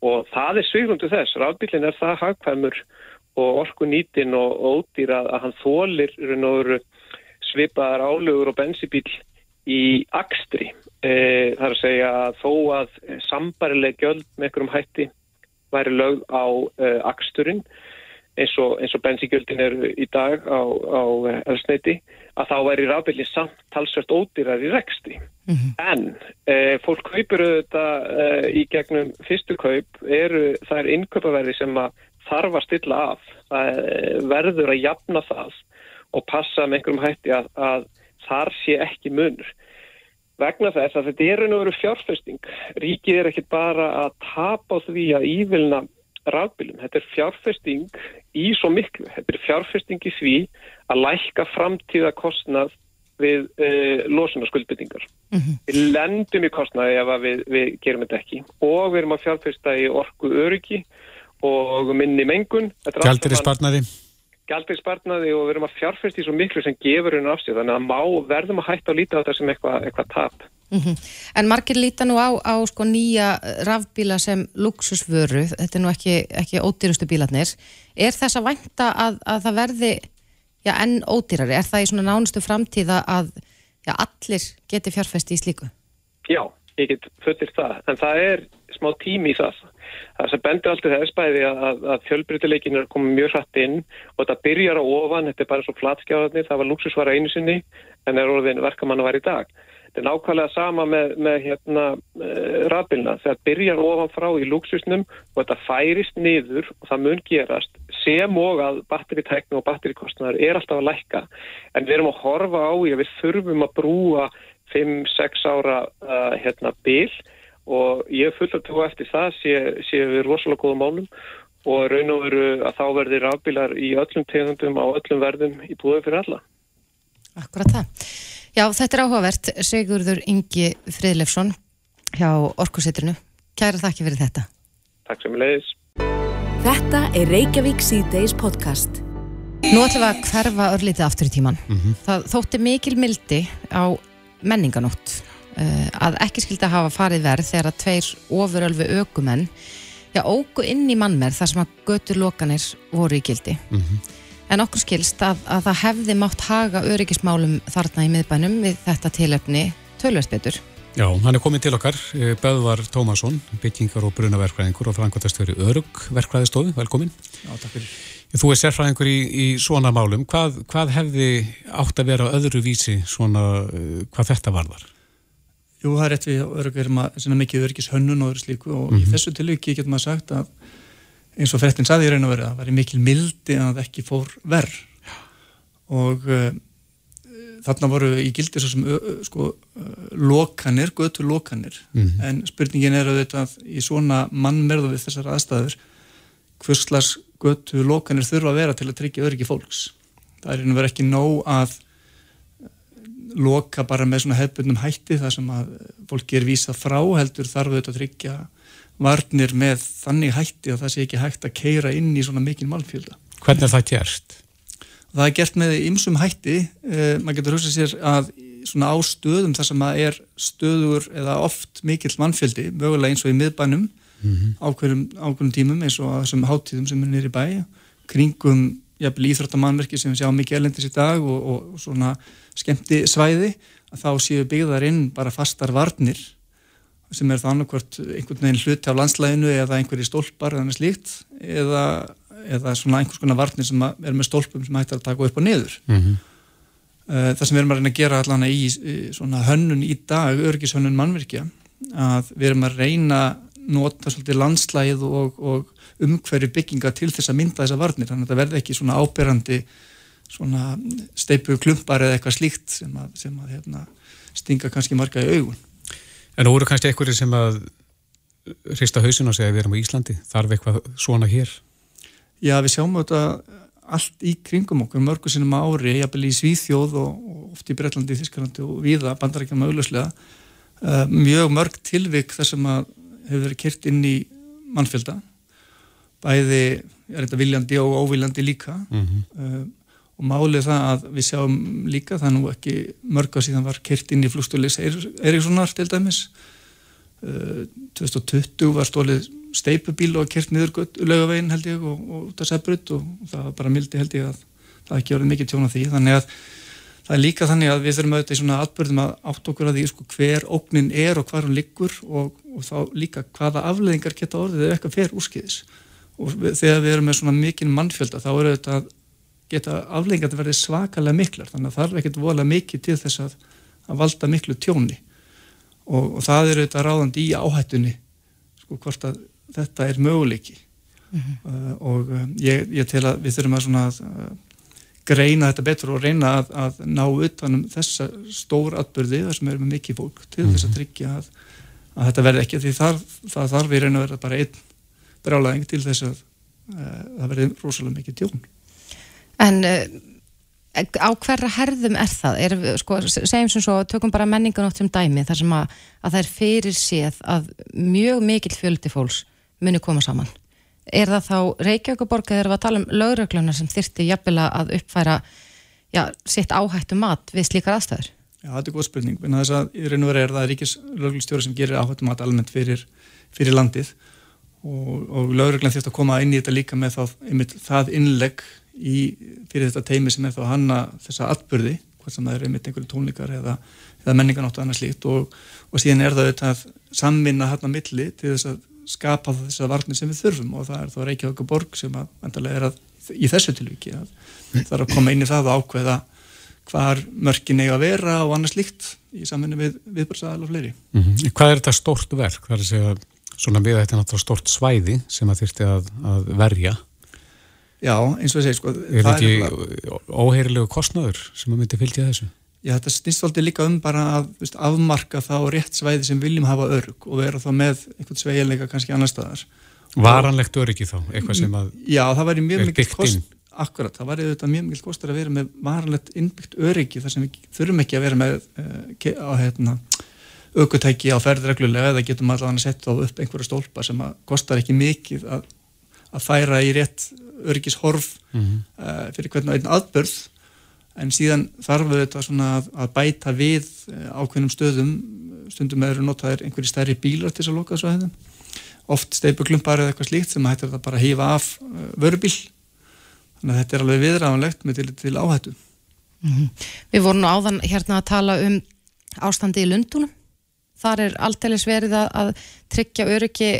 Og það er svigrundu þess, rafbílinn er það hagkvæmur og orku nýtin og ódýra að hann þólir raun og veru svipaðar álugur og bensibíl í akstri. E, það er að segja að þó að sambarileg gjöld með einhverjum hætti væri lögð á e, aksturinn eins og, og bensígjöldin eru í dag á, á elsneiti að þá væri rafbílinn samt talsvært ódýrar í reksti. Mm -hmm. En e, fólk kaupir auðvitað e, í gegnum fyrstu kaup eru það er innkaupaverði sem að þarf að stilla af. Það e, verður að jafna það og passa með einhverjum hætti að, að þar sé ekki munur. Vegna þess að þetta er einu veru fjárfesting. Ríkið er ekki bara að tapa því að ívilna rafbílum. Þetta er fjárfesting í svo miklu. Þetta er fjárfesting í því að lækka framtíða kostnað við uh, eh, losunarskuldbyttingar. Mm -hmm. Við lendum í kostnaði ef við, við gerum þetta ekki og við erum að fjárfesta í orku öryggi og minni mengun. Gjaldir í sparnaði? Sparnaði og við erum að fjárfesta í svo miklu sem gefur henni afstíð. Þannig að má, verðum að hætta að líta á þetta sem eitthvað eitthva tap. Mm -hmm. En margir líta nú á, á sko nýja rafbíla sem luxusvöru, þetta er nú ekki, ekki ódýrustu bílarnir. Er þess að vænta að, að það verði já, enn ódýrari? Er það í svona nánustu framtíða að já, allir geti fjárfesti í slíku? Já, ég get fullir það, en það er smá tími í það. Það sem bendur alltaf þess bæði að, að fjölbrytileikin er komið mjög hratt inn og þetta byrjar á ofan, þetta er bara svo flatskjáðarnir, það var luxusvara einu sinni en er orðin verkamann að vera í dag. Þetta er nákvæmlega sama með, með hérna, uh, rafbilna. Það byrjar ofan frá í luxusnum og þetta færist niður og það mun gerast sem og að batteritæknu og batterikostnaður er alltaf að lækka. En við erum að horfa á í að við þurfum að brúa 5-6 ára uh, hérna, bil og ég fullt að tóa eftir það séu sé við rosalega góða málum og raun og veru að þá verðir rafbilar í öllum tegundum á öllum verðum í búið fyrir alla. Akkurat það. Já, þetta er áhugavert. Sigurður Ingi Fridlefsson hjá Orkusitrinu. Kæra þakki fyrir þetta. Takk sem leiðis. Þetta er Reykjavík C-Days podcast. Nú ætlum við að hverfa örlítið aftur í tíman. Mm -hmm. Það þótti mikil mildi á menninganótt uh, að ekki skildi að hafa farið verð þegar að tveir ofurölfi aukumenn já, ógu inn í mannmerð þar sem að götur lokanir voru í gildi. Mm -hmm en okkur skilst að, að það hefði mátt haga öryggismálum þarna í miðbænum við þetta tilöfni tölvest betur. Já, hann er komið til okkar, eh, Böðvar Tómasson, byggingar og brunaverkvæðingur og frangværtastöru Örugverkvæðistofu, velkomin. Já, takk fyrir. Þú er sérfræðingur í, í svona málum, hvað, hvað hefði átt að vera öðru vísi svona, eh, hvað þetta varðar? Jú, það er rétt við Örugverkvæðum að mikið öryggishönnun og öðru slíku og mm -hmm. í mhm. þessu tilviki getur maður sagt að eins og frettin saði í raun og verið að það var mikil mildi að það ekki fór verð og uh, þarna voru í gildi svo sem uh, sko, uh, lokanir, götu lokanir mm -hmm. en spurningin er auðvitað í svona mannmerðu við þessar aðstæður hvurslars götu lokanir þurfa að vera til að tryggja öryggi fólks það er einhver ekki nóg að loka bara með svona hefðbundum hætti þar sem að fólki er vísað frá heldur þarf auðvitað að tryggja varnir með þannig hætti að það sé ekki hægt að keira inn í svona mikil málfjölda. Hvernig er það gert? Það er gert með ymsum hætti. Eh, maður getur hugsað sér að svona á stöðum þar sem að er stöður eða oft mikill mannfjöldi, mögulega eins og í miðbænum mm -hmm. ákveðum, tímum eins og þessum háttíðum sem er nýri bæ, kringum jafnvel íþróttamannverki sem við sjáum mikið elendis í dag og, og svona skemmti svæði, að þá séu byggðar inn bara fastar varnir sem er það annarkvört einhvern veginn hluti af landslæginu eða einhverji stólpar eða slíkt eða, eða svona einhvers konar varnir sem er með stólpum sem hættar að taka upp og niður mm -hmm. það sem við erum að reyna að gera allan í svona hönnun í dag örgishönnun mannverkja að við erum að reyna nota svolítið landslægið og, og umhverju bygginga til þess að mynda þessa varnir. Þannig að það verði ekki svona áberandi svona steipu klumpar eða eitthvað slíkt sem að, sem að hérna, stinga kannski marga í augun. En nú eru kannski einhverjir sem að hrista hausin og segja við erum á Íslandi þarf eitthvað svona hér? Já, við sjáum þetta allt í kringum okkur, mörgur sinnum ári jafnvel í Svíþjóð og, og oft í Breitlandi, Þísklandi og viða, bandarækjum auðvuslega, uh, mjög mörg tilvik þar sem að hefur verið kert inn í mannfjölda bæði, er þetta viljandi og óviljandi líka. Mm -hmm. uh, og málið það að við sjáum líka það nú ekki mörg að síðan var kert inn í flústulis Erikssonar til dæmis. Uh, 2020 var stólið steipubíl og kert niður lögavegin held ég og, og það sebrut og það var bara mildi held ég að það ekki verið mikið tjón á því. Þannig að það er líka þannig að við þurfum auðvitað í svona atbyrðum að átt okkur að því sko, hver ógnin er og hvar hún liggur og, og þá líka hvaða afleðingar geta orðið ef eitthvað fer úrskiðis og þegar við erum með svona mikinn mannfjölda þá eru þetta geta afleðingar að verði svakalega miklar. Þannig að það er ekkert volað mikið til þess að, að valda miklu tjóni. Og, og það eru þetta ráðandi í áhættunni sko hvort að þetta er möguleiki. Mm -hmm. uh, og uh, ég, ég tel að við þurfum að svona að uh, greina þetta betur og reyna að, að ná utanum þessa stór atbyrði þar sem erum við mikið fólk til þess að tryggja að, að þetta verði ekki. Því þar, það þarf við reyna að vera bara einn brálaðing til þess að það verði rosalega mikið tjón En á hverra herðum er það? Er, sko, segjum sem svo, tökum bara menninganótt sem dæmi þar sem að, að það er fyrir séð að mjög mikill fjöldi fólks muni koma saman. Er það þá Reykjavíkuborg eða er það að tala um lögregluna sem þyrti jafnvel að uppfæra já, sitt áhættu mat við slíkar aðstæður? Já, þetta er góð spurning, en þess að í raun og verið er það ríkislöglustjóri sem gerir áhættu mat almennt fyrir, fyrir landið og, og lögreglan þurft að koma inn í þetta líka með einmitt, það innlegg í, fyrir þetta teimi sem er þá hanna þessa atbyrði, hvort sem það er einmitt einhverju tónleikar eða, eða menninganótt og annað slíkt og, og síðan er það auðvitað samvinna hann að milli til þess að skapa þessar varnir sem við þurfum og það er þá Reykjavík og Borg sem að endalega er að í þessu tilviki að það er að koma inn í það og ákveða hvar mörkin eiga að vera og annað slíkt í samvinni við viðbörsaðal og fleiri. Mm -hmm. Hvað er þetta stort verk? Það er að segja svona við þetta er náttúrulega stort svæði sem að þurfti að, að verja Já, eins og ég segi sko Er þetta ekki óherilegu kostnöður sem að myndi fylgja þessu? Já, þetta snýst alltaf líka um bara að veist, afmarka þá rétt svæði sem viljum hafa örug og vera þá með eitthvað sveigilega kannski annar staðar. Varanlegt öryggi þá? Eitthvað sem að Já, það væri mjög mikil kost Akkurat, það væri auðvitað mjög mikil kostur að vera með varanlegt innbyggt öryggi þar sem við þurfum ekki að vera með uh, á hérna aukutæki á ferðreglulega eða getum allavega að setja á upp einhverja stólpa sem að kostar ekki mikið að, að færa í rétt öryggishorf mm -hmm. uh, fyrir hvernig einn aðbörð en síðan þarf við þetta að, að bæta við uh, ákveðnum stöðum. Stundum eru notaðir einhverji stærri bílar til þess að loka þessu aðeins oft steipuklumpar eða eitthvað slíkt sem hættir þetta bara að hýfa af uh, vörubíl. Þannig að þetta er alveg viðræðanlegt með til, til áhættu. Mm -hmm. Við vorum nú áðan hérna að tala um ástandi í Lundunum þar er alltaf verið að, að tryggja öryggi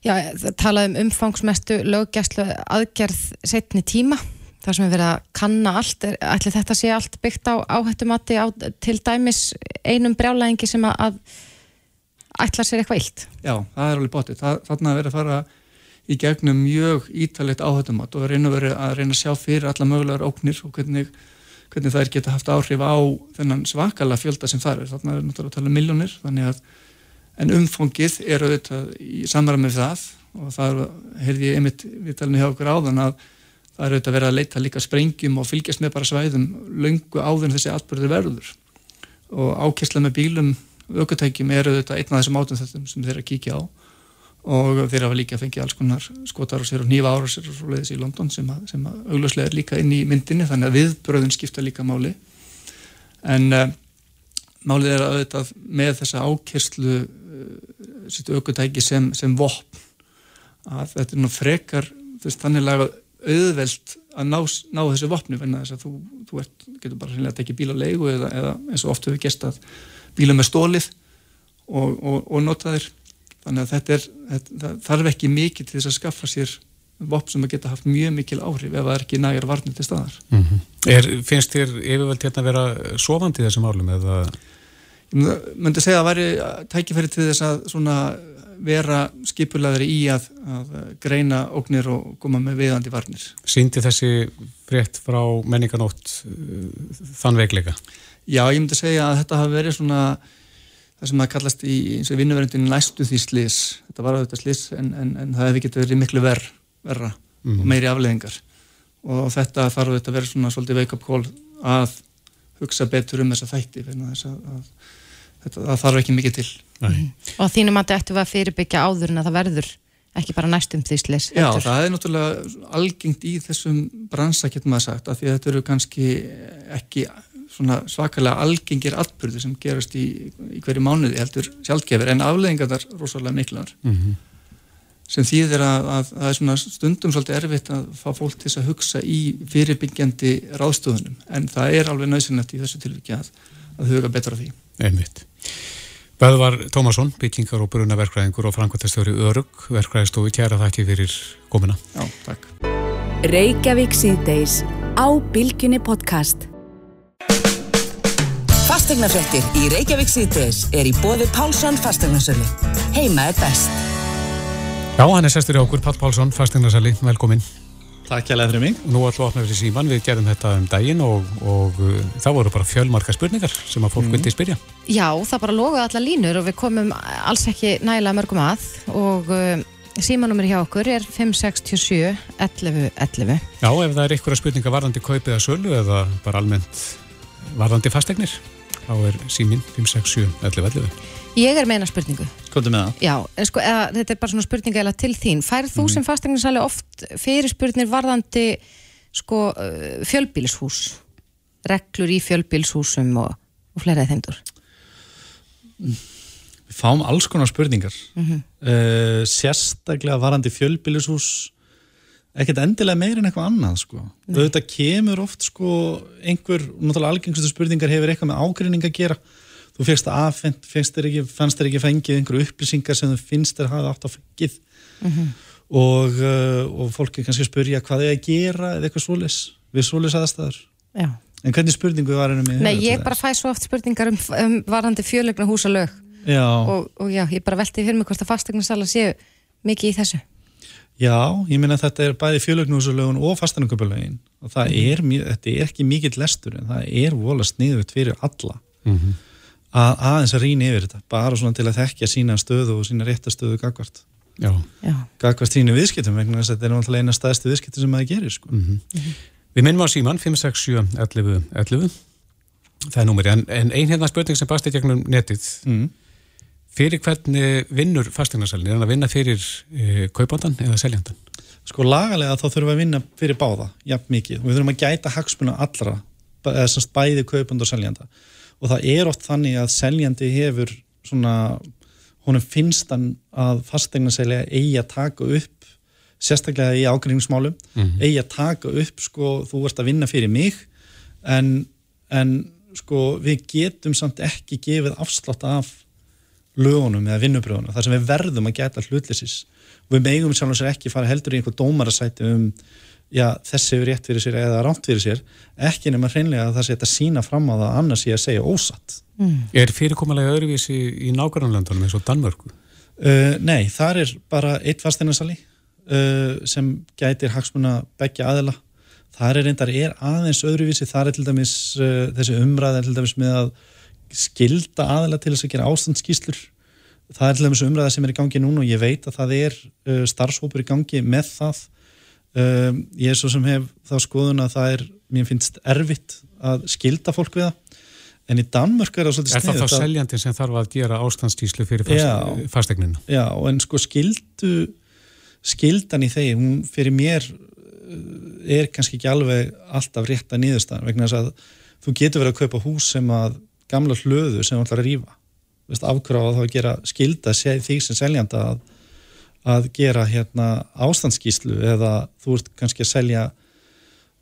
Já, það talaði um umfangsmestu löggæslu aðgerð setni tíma þar sem við verðum að kanna allt ætli þetta sé allt byggt á áhættumatti á til dæmis einum brjálæðingi sem að ætla sér eitthvað illt. Já, það er alveg bótið. Þarna verður að fara í gegnum mjög ítalegt áhættumatt og reyna að, að reyna að sjá fyrir alla mögulegar óknir og hvernig, hvernig þær geta haft áhrif á þennan svakala fjölda sem það er. Þarna er náttúrulega að tala um miljónir að en umfóngið er auðvitað í samræð með það. Og það heyrði ég einmitt viðtalinu hjá okkur áðan að það er auðvitað verið að leita líka sprengjum og fylgjast með bara svæðum löngu áður þessi atbyrður verður. Og ákessla með bílum aukutækjum er auðvitað einn af þessum átum þessum sem þeir að kíkja á og þeir hafa líka fengið alls konar skotar og sér og nýfa ára sér og svo leiðis í London sem að, að augljóslega er líka inn í myndinni þannig að viðbröðun skipta líka máli. En uh, málið er auðvitað með þessa ákerslu sitt aukutæki sem, sem vopn að þetta er nú frekar veist, þannig laga auðvelt að ná, ná þessu vopni venna þess að þú, þú ert, getur bara að tekja bíl á leigu eða, eða eins og oft hefur gest að bíla með stólið og, og, og nota þér þannig að þetta er, þetta, þarf ekki mikið til þess að skaffa sér vopn sem að geta haft mjög mikil áhrif ef það er ekki nægar varnir til staðar mm -hmm. er, Finnst þér yfirvöld hérna að vera sofandi þessum álum eða Ég myndi segja að væri tækifæri til þess að vera skipulaðri í að, að greina ógnir og koma með viðandi varnir. Sýndi þessi frétt frá menninganótt uh, þann veikleika? Já, ég myndi segja að þetta hafi verið svona það sem að kallast í eins og vinnuverðindin næstu því slis. Þetta var auðvitað slis en, en, en það hefði getið verið miklu ver, verra mm. og meiri afleðingar og þetta þarf auðvitað að vera svona svolítið wake up call að hugsa betur um þessa þætti þess að, að þetta, það þarf ekki mikið til Nei. og þínum að þetta ættu að fyrirbyggja áður en að það verður ekki bara næstum því slis Já, eftir. það er náttúrulega algengt í þessum bransa, getur maður sagt, að því að þetta eru kannski ekki svakalega algengir atbyrði sem gerast í, í hverju mánuði heldur sjálfgefur, en afleggingar þar rosalega miklar mm -hmm. sem þýðir að, að, að það er svona stundum svolítið erfitt að fá fólk til að hugsa í fyrirbyggjandi ráðstöðunum en það er alveg nöðsynlegt í þessu tilviki að, að huga betra því. Einmitt. Böðvar Tómasson, byggingar og bruna verkræðingur og framkvæmtastjóri Örug, verkræðistofi, kæra þakki fyrir komina. Já, takk. Reykjavík síðdeis á Bilginni podcast. Fastegnafrettir í Reykjavík síðdeis er í bóði Pálsson fastegnasölu. Heima er best. Já, hann er sestur í okkur, Pall Pálsson, fasteignarsali, velkomin. Takk hjálpa fyrir mig. Nú ætlum við að opna fyrir síman, við gerðum þetta um daginn og, og uh, það voru bara fjölmarka spurningar sem að fólk mm. vildi spyrja. Já, það bara loguði alla línur og við komum alls ekki nægilega mörgum að og uh, símanumir hjá okkur er 567 11 11. Já, ef það er einhverja spurninga varðandi kaupið að sölu eða bara almennt varðandi fasteignir, þá er símin 567 11 11. Ég er með eina spurningu. Kontu með það? Já, en sko, eða, þetta er bara svona spurninga eða til þín. Færð þú Mhm. sem fastegnarsali oft fyrir spurnir varðandi sko, fjölbílshús? Reglur í fjölbílshúsum og, og fleira þeimdur? Við fáum alls konar spurningar. Mhm. uh, sérstaklega varandi fjölbýlishús, ekkert endilega meir en eitthvað annað, sko. Þetta kemur oft, sko, einhver, náttúrulega algengstu spurningar hefur eitthvað með ágrinning að gera. Þú fegst það afhengt, fannst þér ekki, ekki fengið einhverju upplýsingar sem þú finnst þér hafa átt að fengið og, uh, og fólk er kannski spurja hvað er að gera eða eitthvað svolis við svolis aðstæður. En hvernig spurningu var henni með? Nei, ég bara fæ svo oft spurningar um, um varðandi fjölegna húsalög Já. og, og já, ég bara velti fyrir mig hvort að fastegnarsala séu mikið í þessu. Já, ég meina að þetta er bæði fjölögnúsulögun og fastanarköpulögin og það er, mjög- þetta er ekki mikill lestur en það er vola sniðut fyrir alla Mhm. að aðeins að rýna yfir þetta bara svona til að þekkja sína stöðu og sína réttastöðu gagvart Já. Já. gagvart sínu viðskiptum vegna þess að þetta er náttúrulega eina staðstu viðskiptum sem maður gerir sko. Mhm. Við minnum á síman 567 11 11 það er númeri, en, en ein hérna spurning sem basti gegnum netið mm. Fyrir hvernig vinnur fastegnarsælinn, er hann að vinna fyrir e, kaupandan eða seljandan? sko lagalega þá þurfum við að vinna fyrir báða jafn mikið við þurfum að gæta hagsmuna allra eða semst bæði kaupand og seljanda og það er oft þannig að seljandi hefur svona honum finnst hann að fastegnaselja eigi að taka upp sérstaklega í ágreiningsmálum Mhm. eigi að taka upp sko þú ert að vinna fyrir mig en, en sko við getum samt ekki gefið afslátt af lögunum eða vinnubröðunum þar sem við verðum að geta hlutlisis og við megum sjálf og sér ekki fara heldur í einhver dómarasæti um já, þessi hefur rétt fyrir sér eða ránt fyrir sér ekki nema hreinlega að það sé þetta sína fram á það annars ég að segja ósatt. Er fyrirkomulega öðruvísi í nákvæmlandunum eins og Danmörku? uh, Nei, þar er bara eitt fasteinarsali uh, sem gætir hagsmuna begja aðila. Þar er reyndar er aðeins öðruvísi. Þar er til dæmis uh, þessi umræða að skilda aðila til þess að gera ástandskíslur það er til dæmis umræða sem er í gangi núna og ég veit að það er uh, starfshópur í gangi með það. Um, ég er svo sem hef þá skoðun að það er, mér finnst erfitt að skilda fólk við það. En í Danmörk er það svolítið Er það þá að- seljandin sem þarf að gera ástandstíslu fyrir fast, fastegnina? Já, en sko skildu skildan í þeim, hún fyrir mér uh, er kannski ekki alveg alltaf rétta niðurstaðan vegna þess að þú getur verið að kaupa hús sem að gamla hlöðu sem þú ætlar að Veist, afkráða þá að gera skilda því sem seljanda að, að gera hérna ástandskíslu eða þú ert kannski að selja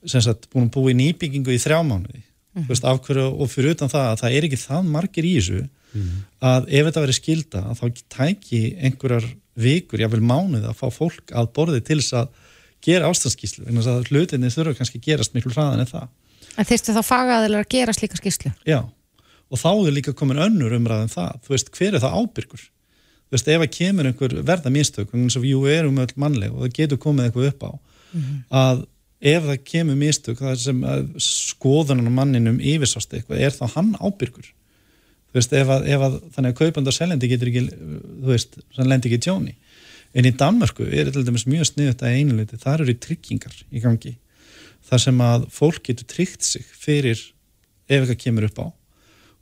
sem sagt búin að búa í nýbyggingu í þrjá mánuði. Mm -hmm. afhverju, og fyrir utan það að það er ekki það margir í þessu að ef þetta verið skilda þá tæki einhverjar vikur, jáfnvel mánuð að fá fólk að borði til þess að gera ástandskíslu, en þess að hlutinni þurfa kannski að gerast miklu hraðan en það. En þyrstu þá fagaðilega að gera slíka skýslu? Já, og þá er líka komin önnur umræðan það, þú veist, hver er það ábyrgur? Þú veist, ef að kemur einhver verða mistök, eins og við erum öll mannleg og það getur komið eitthvað upp á að ef það kemur mistök það sem skoðunan á manninum yfirsást eitthvað, er þá hann ábyrgur? Þú veist, ef að, ef að þannig að kaupand og seljandi getur ekki, þú veist, þannig lendi ekki tjóni. En í Danmörku er dæmis mjög sniðut að einuleiti, þar eru tryggingar í gangi. Þar sem að fólk getur tryggt sig fyrir ef eitthvað kemur upp á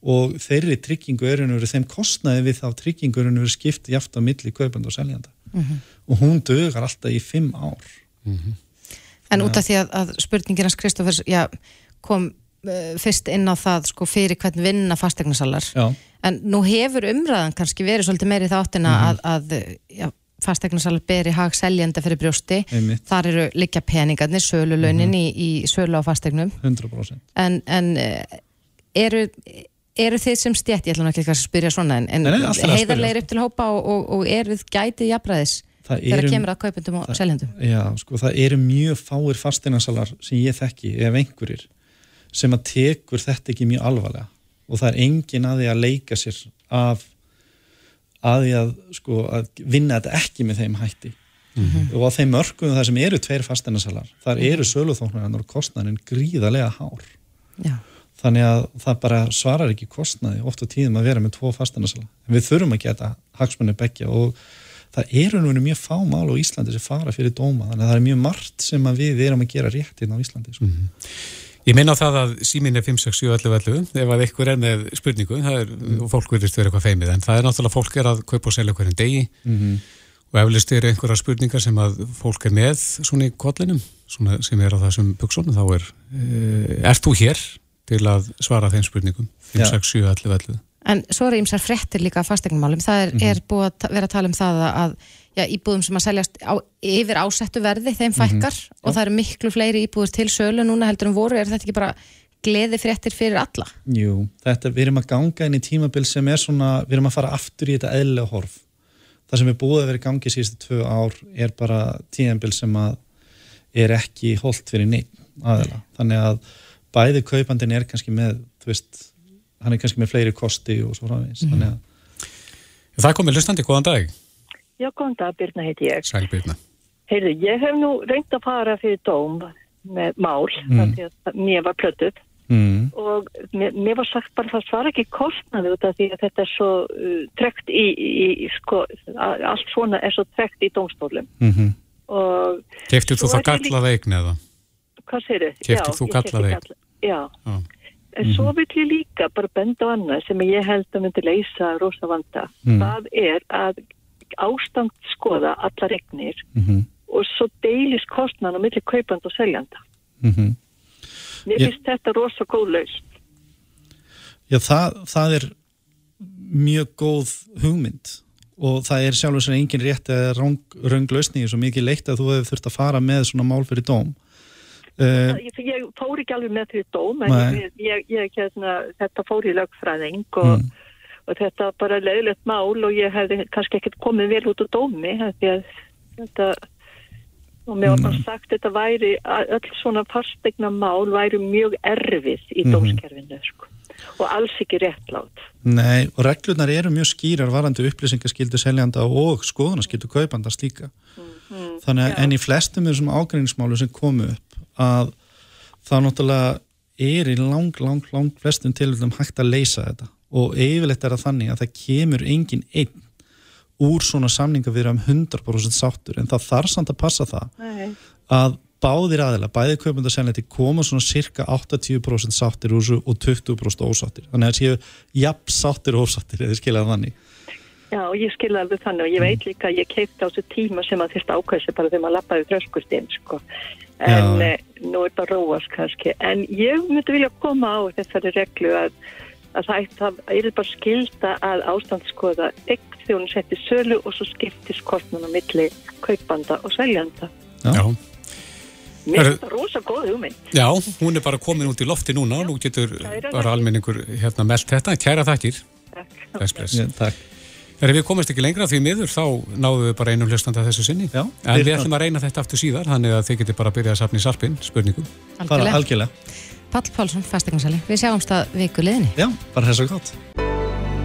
og þeirri tryggingu er einhverju þeim kostnaði við þá tryggingu er einhverju skipt jaft á milli kaupand og seljanda Mhm. og hún dögar alltaf í fimm ár En út af því að, að spurningin hans Kristófers kom uh, fyrst inn á það sko, fyrir hvern vinna fastegnasalar Já. en nú hefur umræðan kannski verið svolítið meiri þáttina Mhm. að, að já, fastegnarsal beri hag seljenda fyrir brjósti Einmitt. þar eru liggja peningarnir, sölulaunin Mhm. í, í sölu á fastegnum 100% en, en eh, eru eru þið sem stjætt, ég ætla nú ekki að spyrja svona en, en spyrja. heiðarlegir upp til hópa og, og, og eruð gætið jafnræðis Það þegar eru- kemur að kaupendum og seljendum. Já, sko, það eru mjög fáir fasteinansalar sem ég þekki, ef einhverjir sem að tekur þetta ekki mjög alvarlega. Og það er engin að því að leika sér af að því að, sko, að vinna þetta ekki með þeim hætti. Og á þeim mörgum það sem eru tveir fasteinansalar þar eru söluþóknarinn og kostnærin gríðarlega hár. Já. Þannig að það bara svarar ekki kostnaði oft á tíðum að vera með tvo fasteinasala en við þurfum að geta hagsmunni begja og það eru nú mjög fá mál á Íslandi sem fara fyrir dóma. Þannig að það er mjög margt sem við erum að gera rétt hérna á Íslandi sko. Ég minna á það að símin er 56711 ef að ykkur er með spurningu er, og fólk verðist vera eitthvað feimið en það er náttúrulega fólk er að kaupa og selja hverjum degi. Mhm. og eflust eru einhverja spurningar sem að fólk er með svona í kollinum svona sem er á þessum buksunum þá er, e, ert þú hér til að svara þeim spurningum 56711 En svo eru ýmsar fréttir líka af fastegnumálum. Það er, Mhm. er búið að vera að tala um það að já, íbúðum sem að seljast á, yfir ásettu verði, þeim fækkar og það eru miklu fleiri íbúður til sölu núna heldur um voru. Er þetta ekki bara gleði fréttir fyrir alla? Jú, þetta, við erum að ganga inn í tímabil sem er svona, við erum að fara aftur í þetta eðlega horf. Það sem er búið að vera í gangi síðustu tvö ár er bara tímabil sem að er ekki holdt fyrir neitt aðeila. Þannig að bæði kaupandin er kannski með, þú veist, hann er kannski með fleiri kosti og svo framvegis. Mhm. Þannig að Það komið hlustandi, góðan dag Já, góðan dag, Birna heiti ég. Sæl Birna Heyrðu, ég hef nú reynd að fara fyrir dóm með mál, Mm. mm. að mér var plötuð mm. og mér, mér var sagt bara það svara ekki kostnaði út af því að þetta er svo uh, trekt í, í, í sko, allt svona er svo trekt í dómstólum mm -hmm. og Keftir þú það gallaða eign eða? hvað segir þið? Keyptir þú gallaða eign? Já, Já. en svo vil ég líka bara benda á annað sem ég held að myndi leysa rosa vanda. Mm. Það er að ástand skoða allar eignir Mm og svo deilis kostnan á milli kaupand og seljanda. -hmm. Mér Ég- finnst þetta rosa góð laust. Já, það, það er mjög góð hugmynd og það er sjálfur sem engin rétt eða rang, rönglausningi svo mikið leitt að þú hefur þurft að fara með svona mál fyrir dóm uh, Ég, ég fór ekki alveg með því dóm en ég, ég, ég, hérna, þetta fór í lögfræðing og, Mm. og þetta var bara leiðilegt mál og ég hefði kannski ekkert komið vel út á dómi að þetta og mér var Mm. sagt þetta væri öll svona fastegna mál væri mjög erfið í Mhm. dómskerfinu sko. Og alls ekki réttlátt. Nei, og reglurnar eru mjög skýrar varandi upplýsingaskildu seljanda og skoðunarskildu kaupanda slíka Mm, þannig að en í flestum þessum ágreiningsmálu sem komu upp að það náttúrulega er í lang, lang, lang flestum tilvægum hægt að leysa þetta og yfirleitt er það þannig að það kemur engin einn úr svona samninga við um 100% sáttur en það þarf samt að passa það Nei. að báðir aðila, bæði kaupund og selnætti koma svona cirka 80% sáttir úr þessu og 20% ósáttir þannig að það séu jafn sáttir og ósáttir eða skiljaði þannig Já, ég skilði alveg þannig og ég veit líka að ég keipti á þessu tíma sem að þurfti ákvæðsi bara þegar maður lappaði þröskustinn, sko. En Já. eh, nú er það róast kannski. En ég myndi vilja koma á þessari reglu að, að það, það er bara skilda að ástandskoða eign þegar hún setti sölu og svo skiptis Mér finnst það rosa góð hugmynd. Já, hún er bara komin út í lofti núna og nú getur bara almenningur hérna meld þetta. Kæra þakkir. Bless, bless. Já, takk. Þegar við komast ekki lengra því miður þá náðum við bara einum hlustanda þessu sinni. Já, en við ætlum að reyna þetta aftur síðar þannig að þið getur bara að byrja að sapna í sarpinn spurningum. Algjörlega. algjörlega. Pall Pálsson, fastegnarsali. Við sjáumst að viku liðinni. Já, bara þess að gott.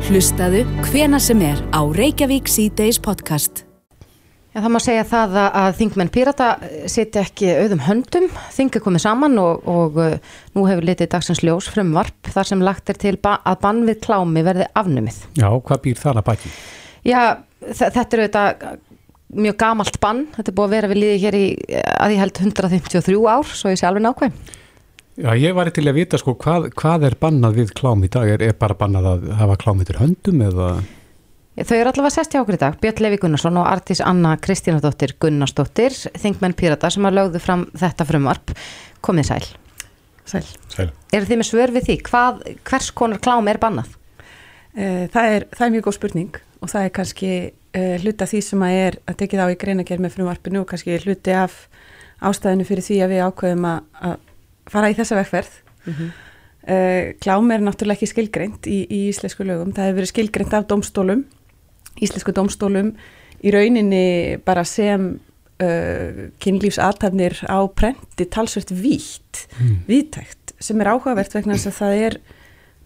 Hlustaðu hvena sem er á Reykjavík C-Days podcast. Já, það má segja það að, að þingmenn Pírata sitja ekki auðum höndum, þing er komið saman og, og uh, nú hefur litið dagsins ljós frumvarp þar sem lagt er til ba að bann við klámi verði afnumið. Já, hvað býr það að baki? Já, þe- þetta er auðvitað mjög gamalt bann, þetta er búið að vera við liði hér í að ég held 153 ár, svo ég sé alveg nákvæm. Já, ég var til að vita sko hvað, hvað er bannað við klám í dag? Er, er bara bannað að hafa klám yfir höndum eða? Þau eru allavega sest hjá okkur í dag, Björn Levi Gunnarsson og Artís Anna Kristínadóttir Gunnarsdóttir, þingmenn Pírata sem að lögðu fram þetta frumvarp. Komið sæl. Sæl. Sæl. Eru þið með svör við því? Hvað, hvers konar klám er bannað? Eh, Það er, það er mjög góð spurning og það er kannski hluti af því sem að er að tekið á í greinagerð með frumvarpinu og kannski hluti af ástæðinu fyrir því að við ákveðum að, að fara í þessa vegferð. Mm -hmm. uh, klám er náttúrulega ekki skilgreint í, í íslensku lögum. Það hefur verið skilgreint af domstólum, íslensku domstólum í rauninni bara sem uh, kynlífsatafnir á prenti talsvert vítt, mm. víttækt sem er áhugavert vegna þess að það er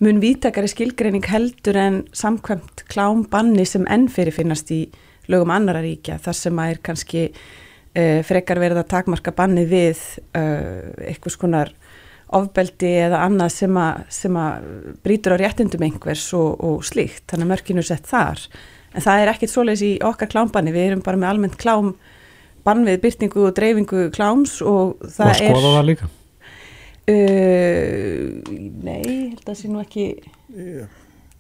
mun vítakari skilgreining heldur en samkvæmt klámbanni sem enn fyrir finnast í lögum annara ríkja þar sem að er kannski uh, frekar verið að takmarka banni við uh, eitthvað skonar ofbeldi eða annað sem að, sem að brítur á réttindum einhvers og, og slíkt, þannig að mörkinu sett þar en það er ekkit svoleiðis í okkar klámbanni, við erum bara með almennt klám bann við byrtingu og dreifingu kláms og það er... Og skoða það líka? Uh, nei, held að það sé nú ekki... Yeah.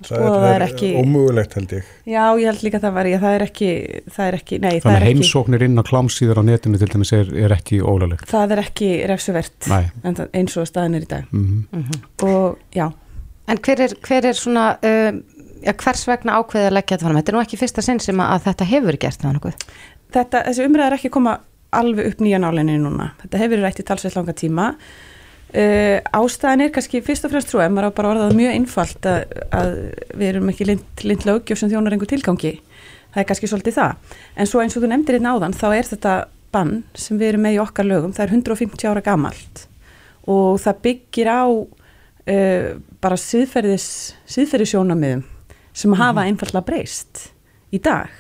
Það er, það er ekki ómögulegt held ég Já, ég held líka að það var ég, það er ekki, það er ekki nei, Þannig að heimsóknir inn á klámsýður á netinu til dæmis er, er ekki ólulegt Það er ekki refsuvert eins og staðin er í dag mm -hmm. Mm -hmm. og já En hver er, hver er svona ja, hvers vegna ákveðið að leggja þetta fram? Þetta er nú ekki fyrsta sinn sem að þetta hefur gert það nokkuð þetta, þessi umræð er ekki koma alveg upp nýja nálinni núna. Þetta hefur verið rætt í talsveit langa tíma. Uh, ástæðan er kannski fyrst og fremst trú, en maður á bara orðað mjög einfalt að, að við erum ekki lind, lind lögjöf sem þjónar einhver tilgangi. Það er kannski svolítið það. En svo eins og þú nefndir hérna áðan, þá er þetta bann sem við erum með í okkar lögum, það er 150 ára gamalt og það byggir á uh, bara síðferðis, síðferðisjónamiðum sem hafa einfallega breyst í dag.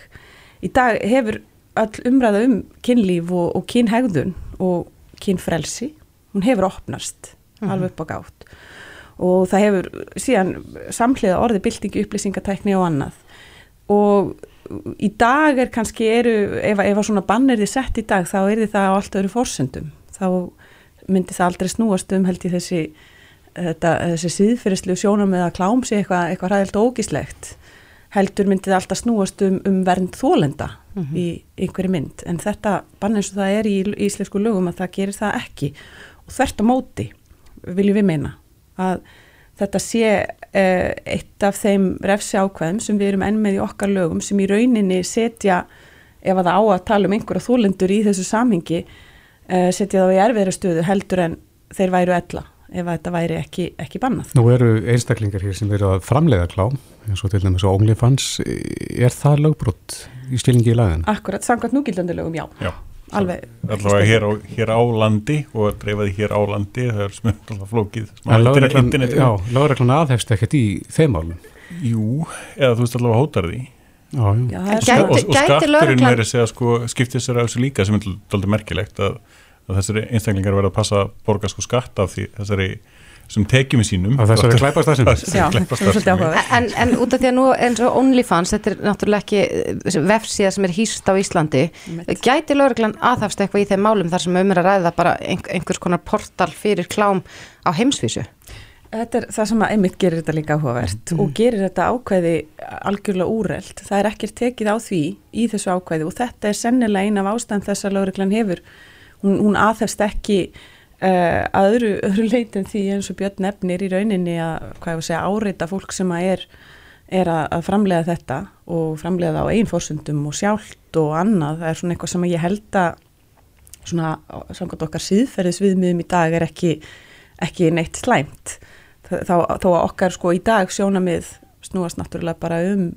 Í dag hefur all umræða um kynlíf og, og kynhegðun og kynfrelsi, hún hefur opnast mm -hmm. alveg upp á gátt og það hefur síðan samhliða orði byltingi, upplýsingatækni og annað og í dag er kannski eru, ef, ef að svona bann er því sett í dag þá er því það á allt öðru fórsendum, þá myndi það aldrei snúast um held í þessi þetta, þessi síðfyrirslu sjónum eða klámsi eitthvað eitthva ræðilt og ógislegt heldur myndi það alltaf snúast um, um vernd þólenda mm -hmm. í einhverju mynd. En þetta bann eins og það er í, í íslensku lögum að það gerir það ekki. Og þvert á móti viljum við meina að þetta sé eh, eitt af þeim refsi ákveðum sem við erum enn með í okkar lögum sem í rauninni setja ef að það á að tala um einhverja þólendur í þessu samhengi eh, setja þá í erfiðra stöðu heldur en þeir væru ella ef þetta væri ekki, ekki bannað. Nú eru einstaklingar hér sem verið að framlega klám eins og til dæmis og OnlyFans er það lögbrott í stilningi í lagin? Akkurat, samkvæmt núgildandi lögum, já. Já. Alveg. Allavega hér á, hér á landi og dreifaði hér á landi, það er smönd alltaf flókið. Já, lögreglan aðhefst ekkert í þeim álum. Jú, eða þú veist allavega hótar því. Já, já. já og, og skatturinn verið segja sko skiptið sér af þessu líka sem er doldið merkilegt að að þessari einstaklingar verða að passa að borga sko skatt af því þessari sem tekjum í sínum. Að þessari klæpastarfsemi *laughs* en, en út af því að nú eins og OnlyFans þetta er náttúrulega ekki vefsíða sem er hýst á Íslandi gæti lögreglan aðhafst eitthvað í þeim málum þar sem um er að ræða bara einhvers konar portal fyrir klám á heimsvísu? Þetta er það sem að einmitt gerir þetta líka áhugavert mm. og gerir þetta ákvæði algjörlega úreld. Það er ekkert tekið á því í þessu ákvæði og þetta er sennilega eina af ástæðan þess að lögreglan hefur hún, hún aðhefst ekki uh, að öðru, öðru leitin því eins og Björn nefnir í rauninni að hvað ég var að segja áreita fólk sem að er, er að, framlega þetta og framlega það á einn fórsundum og sjálft og annað, það er svona eitthvað sem ég held að svona samkvæmt okkar síðferðisviðmiðum í dag er ekki, ekki neitt slæmt. Þá, að okkar sko í dag sjónamið snúast náttúrulega bara um,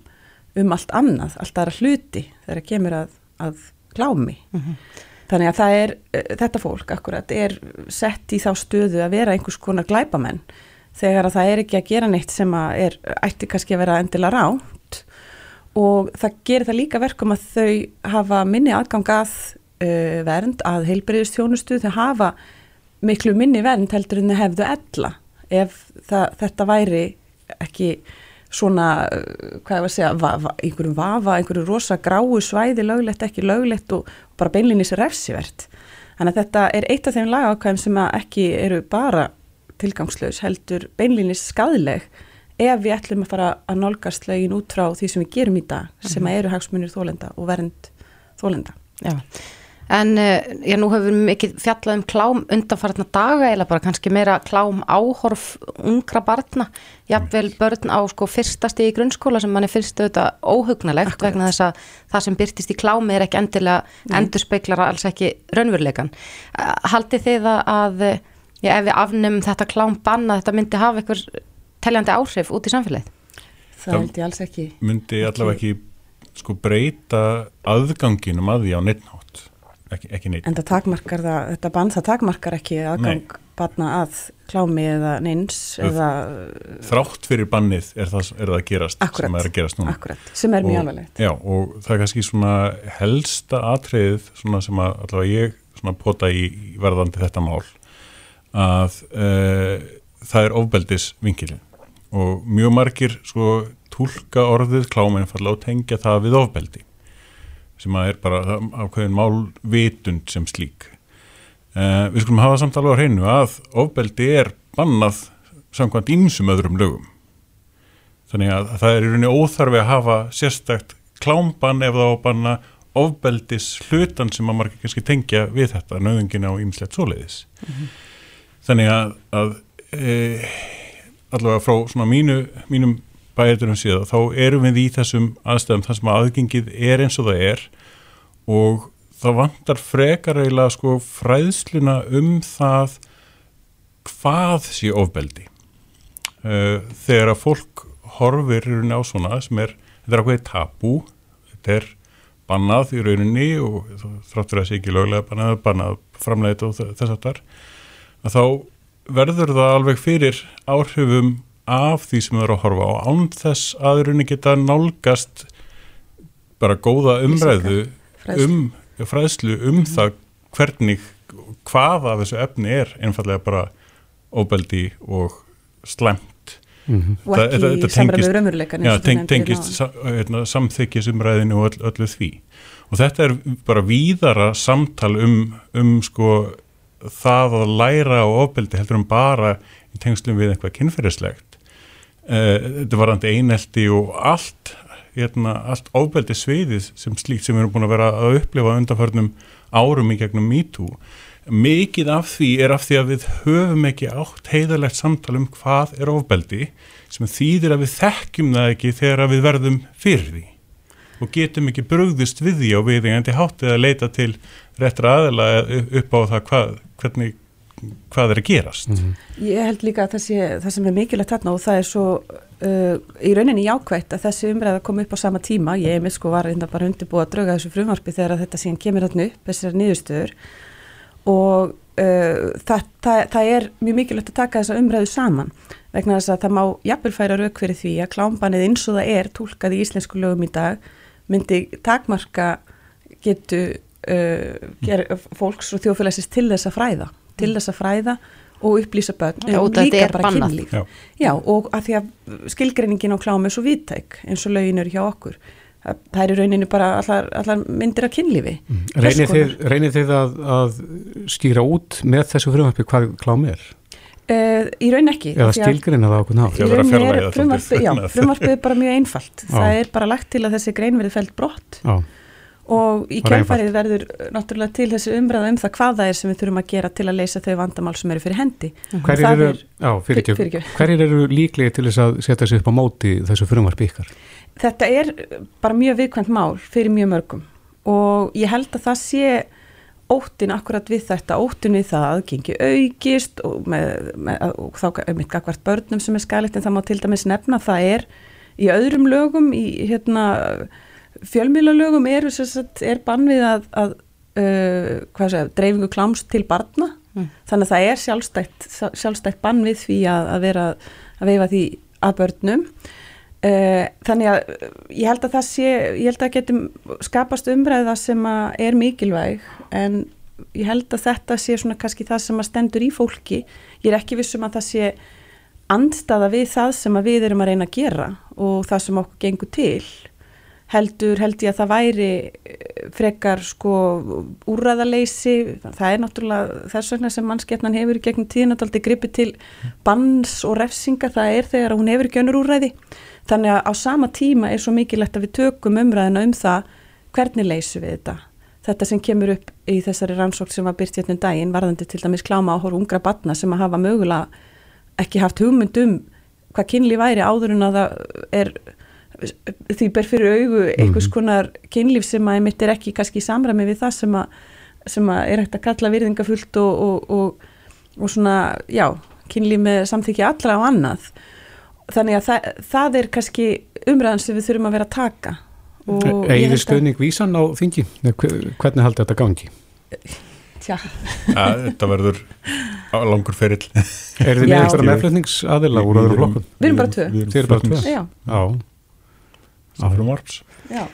um allt annað, allt aðra hluti þegar kemur að, að glámi mm -hmm. Þannig að er, eh, þetta fólk akkurat er sett í þá stöðu að vera einhvers konar glæpamenn. Þegar að það er ekki að gera neitt sem að er ætti kannski að vera endilega ránt og það gerir það líka verkum að þau hafa minni aðgang að uh, vernd, að heilbreyðustjónustu, þau hafa miklu minni vernd heldur en þau hefðu ella ef það, þetta væri ekki svona, uh, hvað ég var að segja, va, va, einhverju vafa, einhverju rosa gráu svæði löglegt, ekki löglegt og bara beinlinis refsivert. Þannig að þetta er eitt af þeim lagákvæðum sem ekki eru bara tilgangslaus, heldur beinlinis skadleg ef við ætlum að fara að nálgast lögin út frá því sem við gerum í dag, sem mhm. eru hagsmunir þólenda og vernd þólenda. Já. En uh, já, nú hefur við mikið fjallað um klám undanfartna daga eða bara kannski meira klám áhorf ungra barna, jafnvel börn á sko fyrsta stigi í grunnskóla sem mann er fyrst auðvitað óhugnalegt Akkurat. vegna þess að það sem byrtist í klámi er ekki endilega endur speiklara alls ekki raunveruleikan. Uh, Haldið þið að já, ef við afnum þetta klám banna þetta myndi hafa einhver teljandi áhrif út í samfélagið? Það held ég alls ekki. Myndi allavega ekki sko breyta aðganginum að því á neittnátt ekki, ekki neitt. En það takmarkar það, þetta bann það takmarkar ekki aðgang Nei. barna að klámi eða neins eða... Þrátt fyrir bannið er það, er það að gerast akkurat, sem er að gerast núna. Akkurat, sem er mjög alvarlegt. Já og það er kannski svona helsta atriðið svona sem að allavega ég svona pota í verðandi þetta mál að uh, það er ofbeldis vingilin og mjög margir sko tólka orðið kláminn falla og tengja það við ofbeldi sem að er bara ákveðin málvitund sem slík. Uh, við skulum hafa samt alveg á hreinu að ofbeldi er bannað samkvæmt ímsum öðrum lögum. Þannig að það er í rauninni óþarfi að hafa sérstakt klámbann ef það á banna ofbeldis hlutan sem að margir kannski tengja við þetta nöðungina og ímslegt svoleiðis. Mm -hmm. Þannig að, að e, allavega frá mínu, mínum bæðurum síðan, þá erum við í þessum aðstæðum þar sem aðgengið er eins og það er og það vantar frekar eiginlega sko fræðsluna um það hvað sé ofbeldi. Uh, þegar að fólk horfir í rauninni á svona sem er, þetta er ákveðið tabú þetta er bannað í rauninni og þráttur að það sé ekki löglega bannað, bannað framleiðt og þess aftar að þá verður það alveg fyrir áhrifum af því sem við erum að horfa á án þess að rauninni geta nálgast bara góða umræðu fræðslu. um fræðslu um mm. það hvernig hvaða þessu efni er einfallega bara óbeldi og slemt mm -hmm. og ekki samræðu raunveruleikan ja, teng, tengist sa, hérna, samþykjusumræðinu og öll, öllu því og þetta er bara víðara samtal um, um sko það að læra á óbeldi heldur um bara í tengslum við eitthvað kynferðislegt þetta var randi einelti og allt, hérna, allt óbeldi sviðið sem slíkt sem við erum búin að vera að upplifa undanförnum árum í gegnum MeToo. Mikið af því er af því að við höfum ekki átt heiðalegt samtal um hvað er ofbeldi sem þýðir að við þekkjum það ekki þegar við verðum fyrir því og getum ekki brugðist við því á viðingandi háttið að leita til réttra aðela upp á það hvað, hvernig hvað er að gerast. Mm -hmm. Ég held líka að það, sé, það sem er mikilvægt þarna og það er svo uh, í rauninni jákvægt að þessi umræða kom upp á sama tíma, ég er með sko var reynda bara undirbúið að drauga þessu frumvarpi þegar þetta síðan kemur þarna upp, þessar niðurstöður og uh, það, það, það er mjög mikilvægt að taka þessa umræðu saman vegna þess að það má jafnvelfæra rauk fyrir því að klámbanið eins og það er tólkað í íslensku lögum í dag myndi takmarka getu uh, fólks og þjóðfélagsins til þess að fræða til þess að fræða og upplýsa börn. Já, og líka bara kynlíf. Já. Já, og að því að skilgreiningin á klámi er svo viðtæk eins og lögin eru hjá okkur. Það er í rauninu bara allar, allar myndir af kynlífi. Mm. Reynir þið, reynir þið að, að skýra út með þessu frumvarpi hvað klámi er? Uh, í raun ekki eða skilgreina það okkur ná í raun er frumvarpið *laughs* bara mjög einfalt. Það er bara lagt til að þessi grein verið fælt brott. Já og í kjálfarið verður náttúrulega til þessi umræða um það hvað það er sem við þurfum að gera til að leysa þau vandamál sem eru fyrir hendi. Hverjir eru, er, hver eru líklegi til þess að setja sig upp á móti þessu frumvarpi ykkar? Þetta er bara mjög viðkvæmt mál fyrir mjög mörgum. Og ég held að það sé óttin akkurat við þetta, óttin við það aðgengi augist og, með, með, og þá er mitt gagvart börnum sem er skalitt en það má til dæmis nefna það er í öðrum lögum í hérna fjölmiðlalögum er, er bann við að, að uh, segja, dreifingu kláms til barna. Mm. þannig að það er sjálfstætt, sjálfstætt bann við því að, að vera að veifa því að börnum. Uh, þannig að ég held að það sé ég held að getum skapast umræða sem er mikilvæg en ég held að þetta sé svona kannski það sem að stendur í fólki. Ég er ekki vissum að það sé andstaða við það sem við erum að reyna að gera og það sem okkur gengur til heldur held ég að það væri eh, frekar sko úræðaleysi, það er náttúrulega þess vegna sem mannskeppnan hefur gegnum tíðin að aldrei gripi til banns og refsingar, það er þegar hún hefur gjönur úræði, þannig að á sama tíma er svo mikilvægt að við tökum umræðina um það hvernig leysum við þetta? Þetta sem kemur upp í þessari rannsókn sem var byrt hérna um daginn varðandi til dæmis kláma áhór ungra batna sem að hafa mögulega ekki haft hugmynd um hvað kynlíf væri áður en að það er því ber fyrir augu einhvers konar kynlíf sem að einmitt er ekki kannski í samræmi við það sem að, sem að er hægt að kalla virðingafullt og, og, og, og svona, já, kynlíf með samþykja allra á annað þannig að það, það er kannski umræðan sem við þurfum að vera að taka og Egið stöðning vísan á þingi? Hvernig haldi þetta gangi? Tja, Ja, þetta verður á- langur ferill Er þið með eitthvað meðflutningsaðila úr öðrum flokkum? Við erum bara tvö. Þið eru bara tvö? Já. Já. Áfram varps já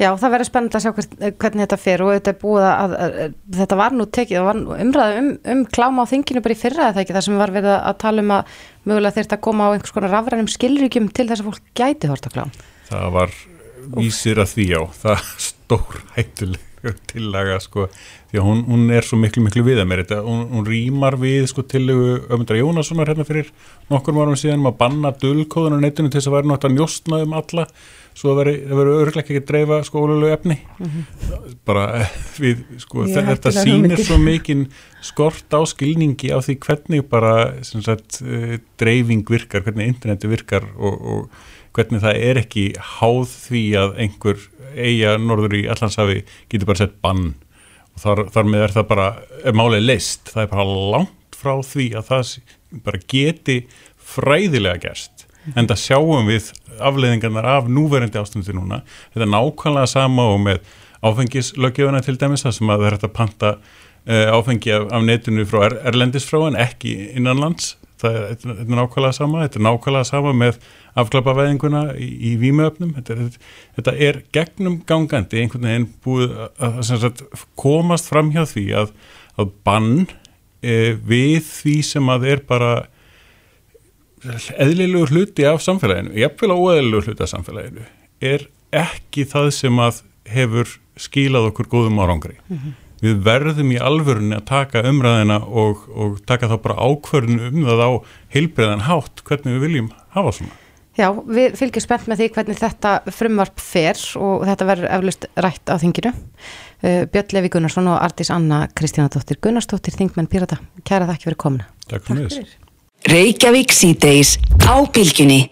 Já, það verður spennandi að sjá hvern, hvernig þetta fer og þetta er búið að, að, að þetta var nú tekið, það var nú umræðu um, um kláma á þinginu bara í fyrra eða ekki, það sem var verið að tala um að mögulega þurft að koma á einhvers konar rafrænum skilríkjum til þess að fólk gæti hort á klám. Það var vísir að því á það stór hættuleg *laughs* tillaga sko því að hún, hún er svo miklu miklu við að mér. Þetta, hún, hún rýmar við sko tillögu Ömundar Jónassonar hérna fyrir nokkur árum síðan um að banna dulkóðun á netinu til þess að vera nátt að njóstna um alla svo að verður örglega ekki að dreifa skólulegu efni. Bara eh, *laughs* við sko Mjög þetta hugmyndir. svo mikinn skort á skilningi á því hvernig bara sagt, eh, dreifing virkar, hvernig interneti virkar og, og hvernig það er ekki háð því að einhver eiga norður í Allandshafi getur bara sett bann. Og þar, þar með er það bara, er málið leist það er bara langt frá því að það bara geti fræðilega gerst. En það sjáum við afleiðingarnar af núverandi ástandi núna. Þetta er nákvæmlega sama og með áfengislöggjöfuna til dæmis það sem að það er hægt að panta uh, áfengi af, af netinu frá er, erlendis frá en ekki innanlands. Það er, þetta er nákvæmlega sama þetta er nákvæmlega sama með afklapavæðinguna í, í vímöfnum þetta þetta er gegnum gangandi einhvern veginn búið að, að sagt, komast fram hjá því að, að bann uh, við því sem að er bara eðlilegur hluti af samfélaginu, jafnvel óeðlilegur hluti af samfélaginu, er ekki það sem að hefur skilað okkur góðum árangri. Við verðum í alvörunni að taka umræðina og, og taka þá bara ákvörðinu um það á heilbreyðan hátt hvernig við viljum hafa svona. Já, við fylgjum spennt með því hvernig þetta frumvarp fer og þetta verður eflust rætt á þinginu. Uh, Björn Levi Gunnarsson og Artís Anna Kristjánadóttir Gunnarsdóttir, Þingmenn Pírata. Kæra þakki fyrir komuna. Takk fyrir. Reykjavík síðdeis á bylginni.